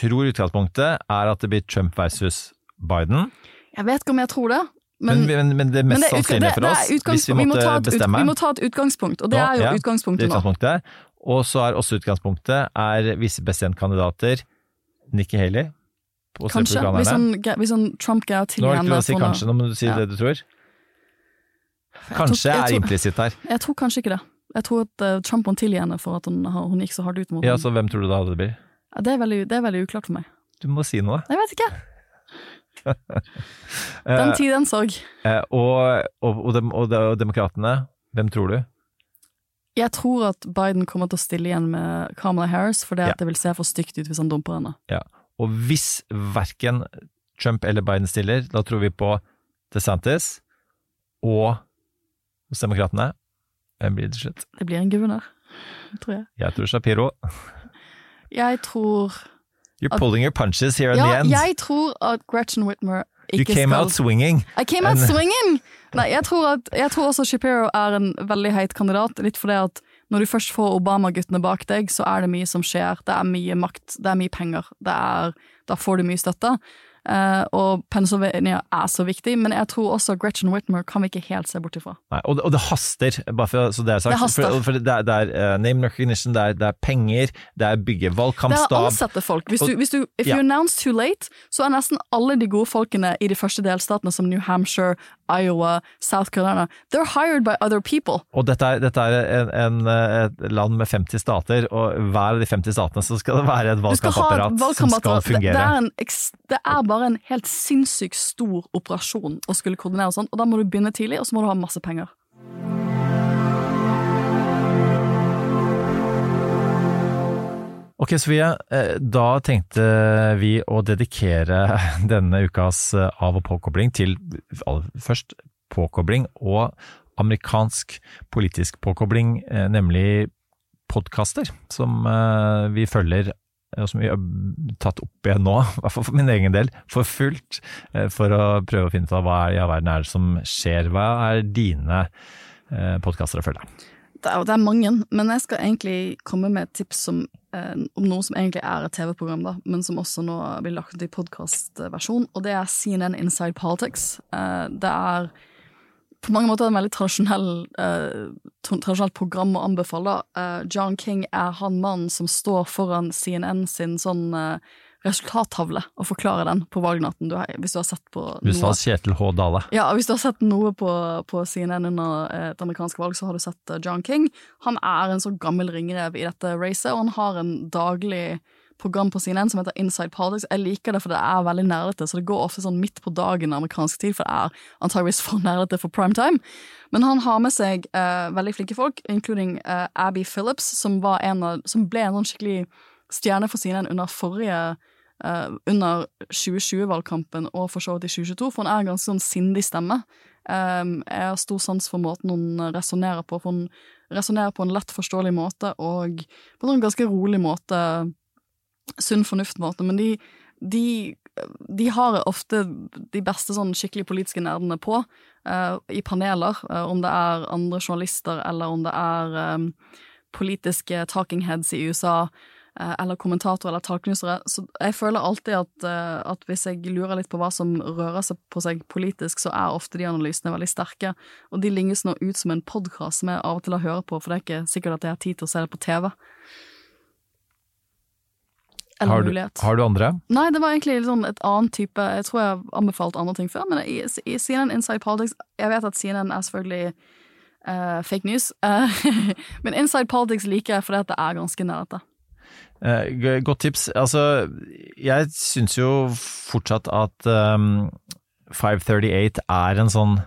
tror utgangspunktet, er at det blir Trump versus Biden. Jeg vet ikke om jeg tror det, Men, men, men, det er mest er sannsynlige for er oss, hvis vi må måtte ta et ut- Vi må ta et utgangspunkt, og det er jo ja, utgangspunktet er nå. Og så er også utgangspunktet er visepresidentkandidater Nikki Haley Kanskje, hvis sånn, hvis han Trump greier å tilgi er henne si kanskje, nå må du si Ja. det du tror. Jeg Kanskje tror- jeg er tror- implisitt her. Jeg tror kanskje ikke det. Jeg tror at eh, Trump må tilgi henne for at hun, hun gikk så hardt ut mot Ja, ham. så hvem tror du da det blir? Ja, det, er veldig, det er veldig uklart for meg. Du må si noe. Jeg vet ikke. Den Eh, tid, den sorg. eh, og, og, og, dem, og, og demokratene, hvem tror du? Jeg tror at Biden kommer til å stille igjen med Kamala Harris, fordi Ja. at det vil se for stygt ut hvis han dumper henne. Ja. Og hvis verken Trump eller Biden stiller, da tror vi på DeSantis og hos demokratene. Hvem blir det til slutt? Det blir en guvernør, tror jeg. Jeg tror Shapiro. Jeg tror You're pulling your punches here in Ja, the end. jeg tror at Gretchen Whitmer you ikke came skal out swinging. I came out And- swinging! Nei, jeg tror, at, jeg tror også Shapiro er en veldig heit kandidat, litt fordi at når du først får Obama-guttene bak deg, så er det mye som skjer. Det er mye makt, det er mye penger. Det er, da får du mye støtte. Eh, og Pennsylvania er så viktig, men jeg tror også Gretchen Whitmer kan vi ikke helt se bort ifra. Nei, og, det- og det haster, bare for, så det er sagt. Det haster. For, for det, er, det er eh, name recognition, det er, det er penger, det er bygge Det er å ansette folk. Hvis du, hvis du, if you announce too late, så er nesten alle de gode folkene i de første delstatene, som New Hampshire, Iowa, South Carolina, they're hired by other people. Og dette er, dette er en, en, et land med 50 stater, og hver av de 50 statene så skal det være et valgkampapparat som skal fungere. Det, er en, det er bare en helt sinnssykt stor operasjon å skulle koordinere sånn, og da må du begynne tidlig, og så må du ha masse penger. Ok, Sofie. eh, Da tenkte vi å dedikere denne ukas eh, av- og påkobling til først påkobling og amerikansk politisk påkobling, eh, nemlig podkaster, som vi følger og som vi har tatt opp igjen nå, i hvert fall for min egen del, for fullt, for å prøve å finne ut av hva i all verden er det som skjer. Hva er dine podkaster å følge? Er, det er mange, men jeg skal egentlig komme med et tips som, eh, om noe som egentlig er et TV-program, da, men som også nå blir lagt ut i podkastversjon, og det er CNN Inside Politics. Eh, det er på mange måter en veldig tradisjonell, eh, tradisjonelt program å anbefale. Eh, John King er han mannen som står foran CNN sin sånn eh, resultattavle og forklare den på valgnatten, du har, hvis du har sett på noe. USAs Kjetil H. Dale. Ja, hvis du har sett noe på, på CNN under eh, et amerikansk valg, så har du sett eh, John King. Han er en så gammel ringrev i dette racet, og han har en daglig program på CNN som heter Inside Politics. Jeg liker det, for det er veldig nerdete, så det går ofte sånn midt på dagen amerikansk tid, for det er antageligvis for nerdete for prime time. Men han har med seg uh, veldig flinke folk, including uh, Abby Phillips, som, var en av, som ble en sånn skikkelig stjerne for CNN under forrige eh, under 2020-valgkampen og for så vidt i 2022, for hun er en ganske sånn sindig stemme. Um, jeg har stor sans for måten hun resonnerer på, for hun resonnerer på en lett forståelig måte og på en ganske rolig måte, sunn fornuft-måte, men de, de, de har ofte de beste sånn skikkelig politiske nerdene på, uh, i paneler, uh, om det er andre journalister eller om det er um, politiske talking heads i USA eller kommentatorer eller talknusere. Så jeg føler alltid at, eh, at, hvis jeg lurer litt på hva som rører seg på seg politisk, så er ofte de analysene veldig sterke. Og de lignes nå ut som en podkast som jeg av og til har høre på, for det er ikke sikkert at jeg har tid til å se det på TV. Eller Har du, mulighet. har du andre? Nei, det var egentlig sånn et annet type Jeg tror jeg har anbefalt andre ting før, men i, i CNN Inside Politics Jeg vet at CNN er selvfølgelig uh, fake news, uh, men Inside Politics liker jeg fordi at det er ganske nærete. Eh, g- godt tips. Altså, jeg syns jo fortsatt at um, 538 er en sånn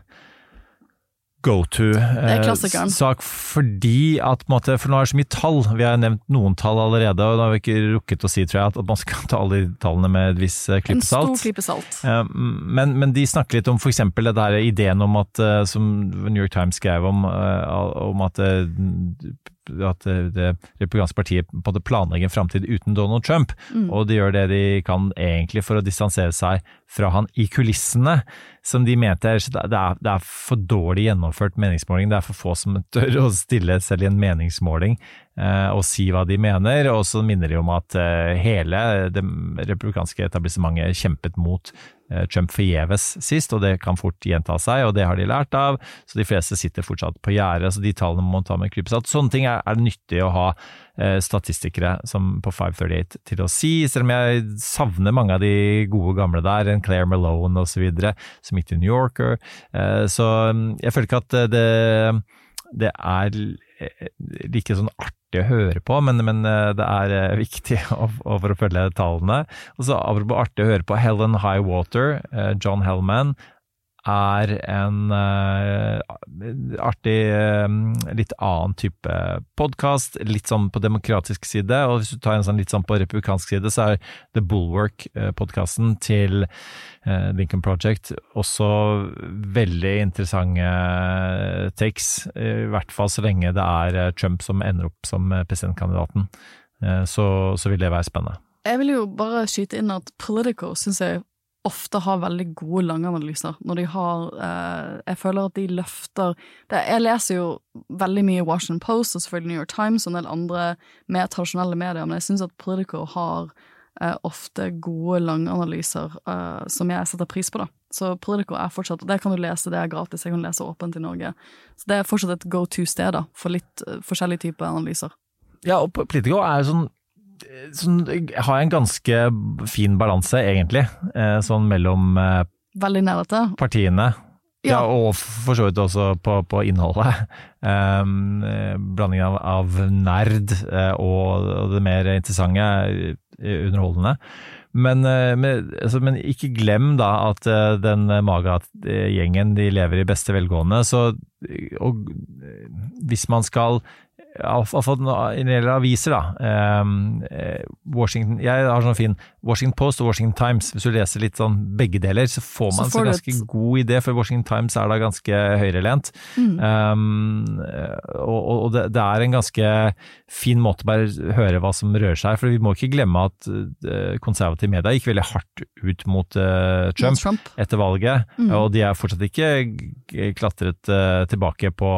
go er klassikeren. to-sak, fordi at på en måte, For nå er det så mye tall. Vi har nevnt noen tall allerede, og da har vi ikke rukket å si tror jeg, at man skal ta alle de tallene med et visst eh, En klype stor salt. klype salt. Eh, Men, men de snakker litt om f.eks. det der ideen om at, eh, som New York Times skrev om, eh, om at, eh, at det, det republikanske partiet på det planlegger en framtid uten Donald Trump. Og de gjør det de kan egentlig for å distansere seg fra han i kulissene, som de mente er, det er, det er for dårlig gjennomført meningsmåling. Det er for få som tør å stille selv i en meningsmåling eh, og si hva de mener. Og så minner de om at eh, hele det republikanske etablissementet kjempet mot eh, Trump forgjeves sist, og det kan fort gjenta seg, og det har de lært av. Så de fleste sitter fortsatt på gjerdet, så de tallene må man ta med en. Sånne ting er, er det nyttig å ha eh, statistikere som på 538 til å si, selv om jeg savner mange av de gode gamle der, en Claire Malone osv., som gikk til New Yorker. Eh, så mm, jeg føler ikke at det, det er eh, like sånn artig å høre på, men, men eh, det er eh, viktig for å følge tallene. Og så artig å høre på, Helen Highwater, eh, John Hellman, er en uh, artig, eh, litt annen type podkast. Litt sånn på demokratisk side, og hvis du tar en sånn litt sånn på republikansk side, så er The Bulwark-podkasten til eh, Lincoln Project også veldig interessante takes. I hvert fall så lenge det er Trump som ender opp som presidentkandidaten. Så, så vil det være spennende. Jeg vil jo bare skyte inn at Politico syns jeg ofte har veldig gode langanalyser. Når de har eh, Jeg føler at de løfter det, Jeg leser jo veldig mye Washington Post og selvfølgelig New York Times og en del andre mer tradisjonelle medier, men jeg syns at Politico har eh, ofte gode langanalyser eh, som jeg setter pris på, da. Så Politico er fortsatt Det kan du lese, det er gratis, jeg kan lese åpent i Norge. Så det er fortsatt et go to-sted da, for litt eh, forskjellige typer analyser. Ja, og Politico er jo sånn, sånn Har en ganske fin balanse, egentlig, eh, sånn mellom eh, Veldig nerdete. partiene. Ja, Ja. og for så vidt også på, på innholdet. Um, eh, blanding av, av nerd og, og det mer interessante, underholdende. Men, men, altså, men ikke glem da at den Maga-gjengen de lever i beste velgående. Så og, hvis man skal Iallfall når det gjelder aviser, da. Um, eh, Washington, jeg har sånn fin Washington Post og Washington Times. Hvis du leser litt sånn begge deler, så får Så man får en ganske et- god idé, for Washington Times er da ganske høyrelent. Um, og og det, det er en ganske fin måte å bare høre hva som rører seg. For vi må ikke glemme at uh, konservative medier gikk veldig hardt ut mot Trump, Mot Trump. etter valget, Mm. og de er fortsatt ikke klatret tilbake på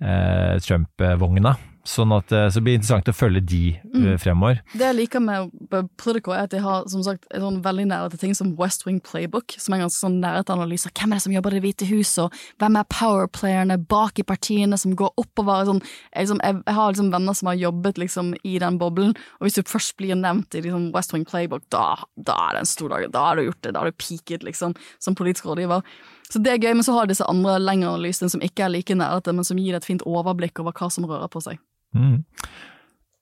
Trump-vogna. Sånn at uh, så det blir interessant å følge de uh, Mm. fremover. Det jeg liker med Politico, er at de har som sagt, er sånn veldig nærete ting som West Wing Playbook, som er ganske sånn nærete analyser. Hvem er det som jobber i Det hvite huset, og hvem er powerplayerne bak i partiene som går oppover? Sånn, jeg, liksom, jeg har liksom venner som har jobbet liksom, i den boblen, og hvis du først blir nevnt i liksom, West Wing Playbook, da, da er det en stor dag. Da har du gjort det, da har du peaket liksom, som politisk rådgiver. Så det er gøy, men så har disse andre lengre analysene som ikke er like nærete, men som gir et fint overblikk over hva som rører på seg. Mm.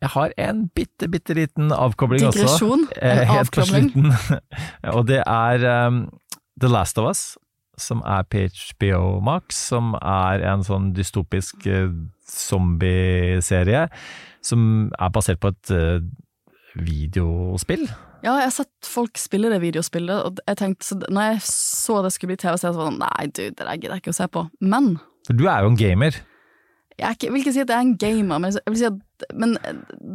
Jeg har en bitte, bitte liten avkobling Digresjon? også. Digresjon? En Helt på avkobling? slutten. Og det er um, The Last of Us, som er PHBO Max, som er en sånn dystopisk uh, zombieserie, som er basert på et uh, videospill. Ja, jeg har sett folk spille det videospillet, og jeg tenkte, så når jeg så det skulle bli TV-serie, så var det sånn Nei, du, det der gidder jeg ikke å se på. Men For du er jo en gamer. jeg, ikke, vil ikke si at jeg er en gamer, men jeg vil si at Men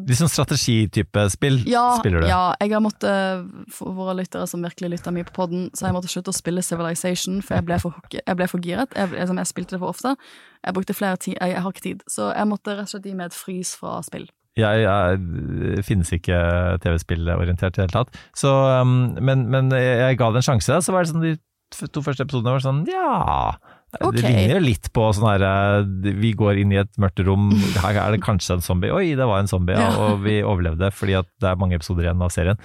Litt sånn strategitype spill ja, spiller du. ja, jeg har måttet, for våre lyttere som virkelig lytter mye på podden, så har jeg måttet slutte å spille Civilization, for jeg ble for, jeg ble for giret. Jeg, jeg, jeg spilte det for ofte. Jeg brukte flere ti, jeg, jeg har ikke tid. Så jeg måtte rett og slett gi meg et frys fra spill. Jeg, jeg finnes ikke TV-spillorientert i det hele tatt. Så, um, men, men jeg ga det en sjanse, så var det sånn de to første episodene var sånn ja Okay. Det ligner jo litt på sånn her eh, Vi går inn i et mørkt rom, her er det kanskje en zombie. Oi, det var en zombie, ja, og vi overlevde fordi at det er mange episoder igjen av serien.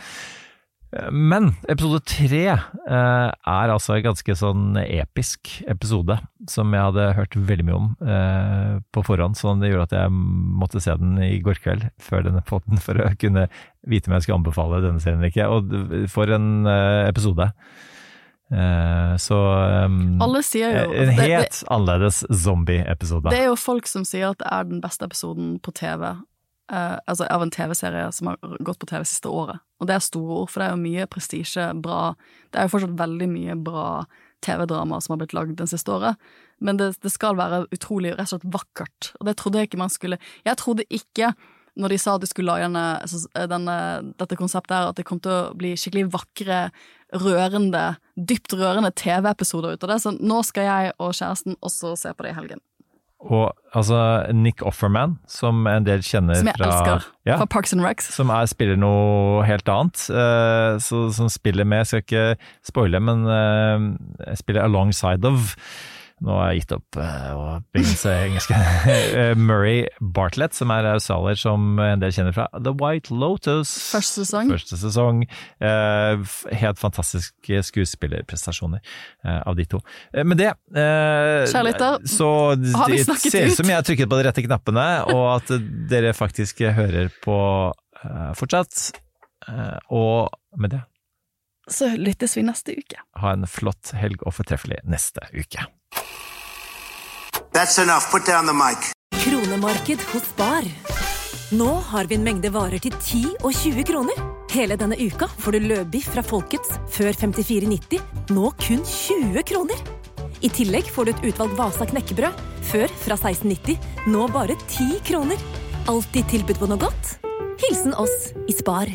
Men episode tre eh, er altså en ganske sånn episk episode, som jeg hadde hørt veldig mye om eh, på forhånd, så det gjorde at jeg måtte se den i går kveld, før denne podden, for å kunne vite om jeg skulle anbefale denne serien eller ikke. Og for en eh, episode. Eh, så um, Alle sier jo En det- det- helt annerledes zombie-episode. Det er jo folk som sier at det er den beste episoden på TV, eh, altså av en TV-serie som har gått på TV siste året. Og det er store ord, for det er jo mye prestisje, bra Det er jo fortsatt veldig mye bra TV-drama som har blitt lagd det siste året, men det, det skal være utrolig rett og slett vakkert, og det trodde jeg ikke man skulle Jeg trodde ikke når de sa at de skulle lage denne, altså, denne, dette konseptet her, at det kom til å bli skikkelig vakre, rørende, dypt rørende TV-episoder ut av det. Så nå skal jeg og kjæresten også se på det i helgen. Og altså Nick Offerman, som en del kjenner Som jeg fra elsker. Ja, Fra Parks and Recs. som er, spiller noe helt annet. Uh, så, som spiller med, jeg skal ikke spoile, men uh, spiller alongside of Nå har jeg gitt opp uh, å begynne engelsk. engelske Murray Bartlett, som er australier som en del kjenner fra The White Lotus. Første sesong. Første sesong. Eh, helt fantastiske skuespillerprestasjoner eh, av de to. Eh, med det Kjærligheter, Så har vi det snakket ser ut ut? som jeg har trykket på de rette knappene, og at dere faktisk hører på eh, fortsatt. Eh, og med det, Så lyttes vi neste uke. ha en flott helg og fortreffelig neste uke. That's enough. Put down the mic. Kronemarked hos Bar. Nå har vi en mengde varer til 10 og 20 kroner. Hele denne uka får du løbiff fra Folkets før 54,90, nå kun 20 kroner. I tillegg får du et utvalgt Vasa knekkebrød, før fra 16,90, nå bare 10 kroner. Alltid tilbud på noe godt. Hilsen oss i Spar.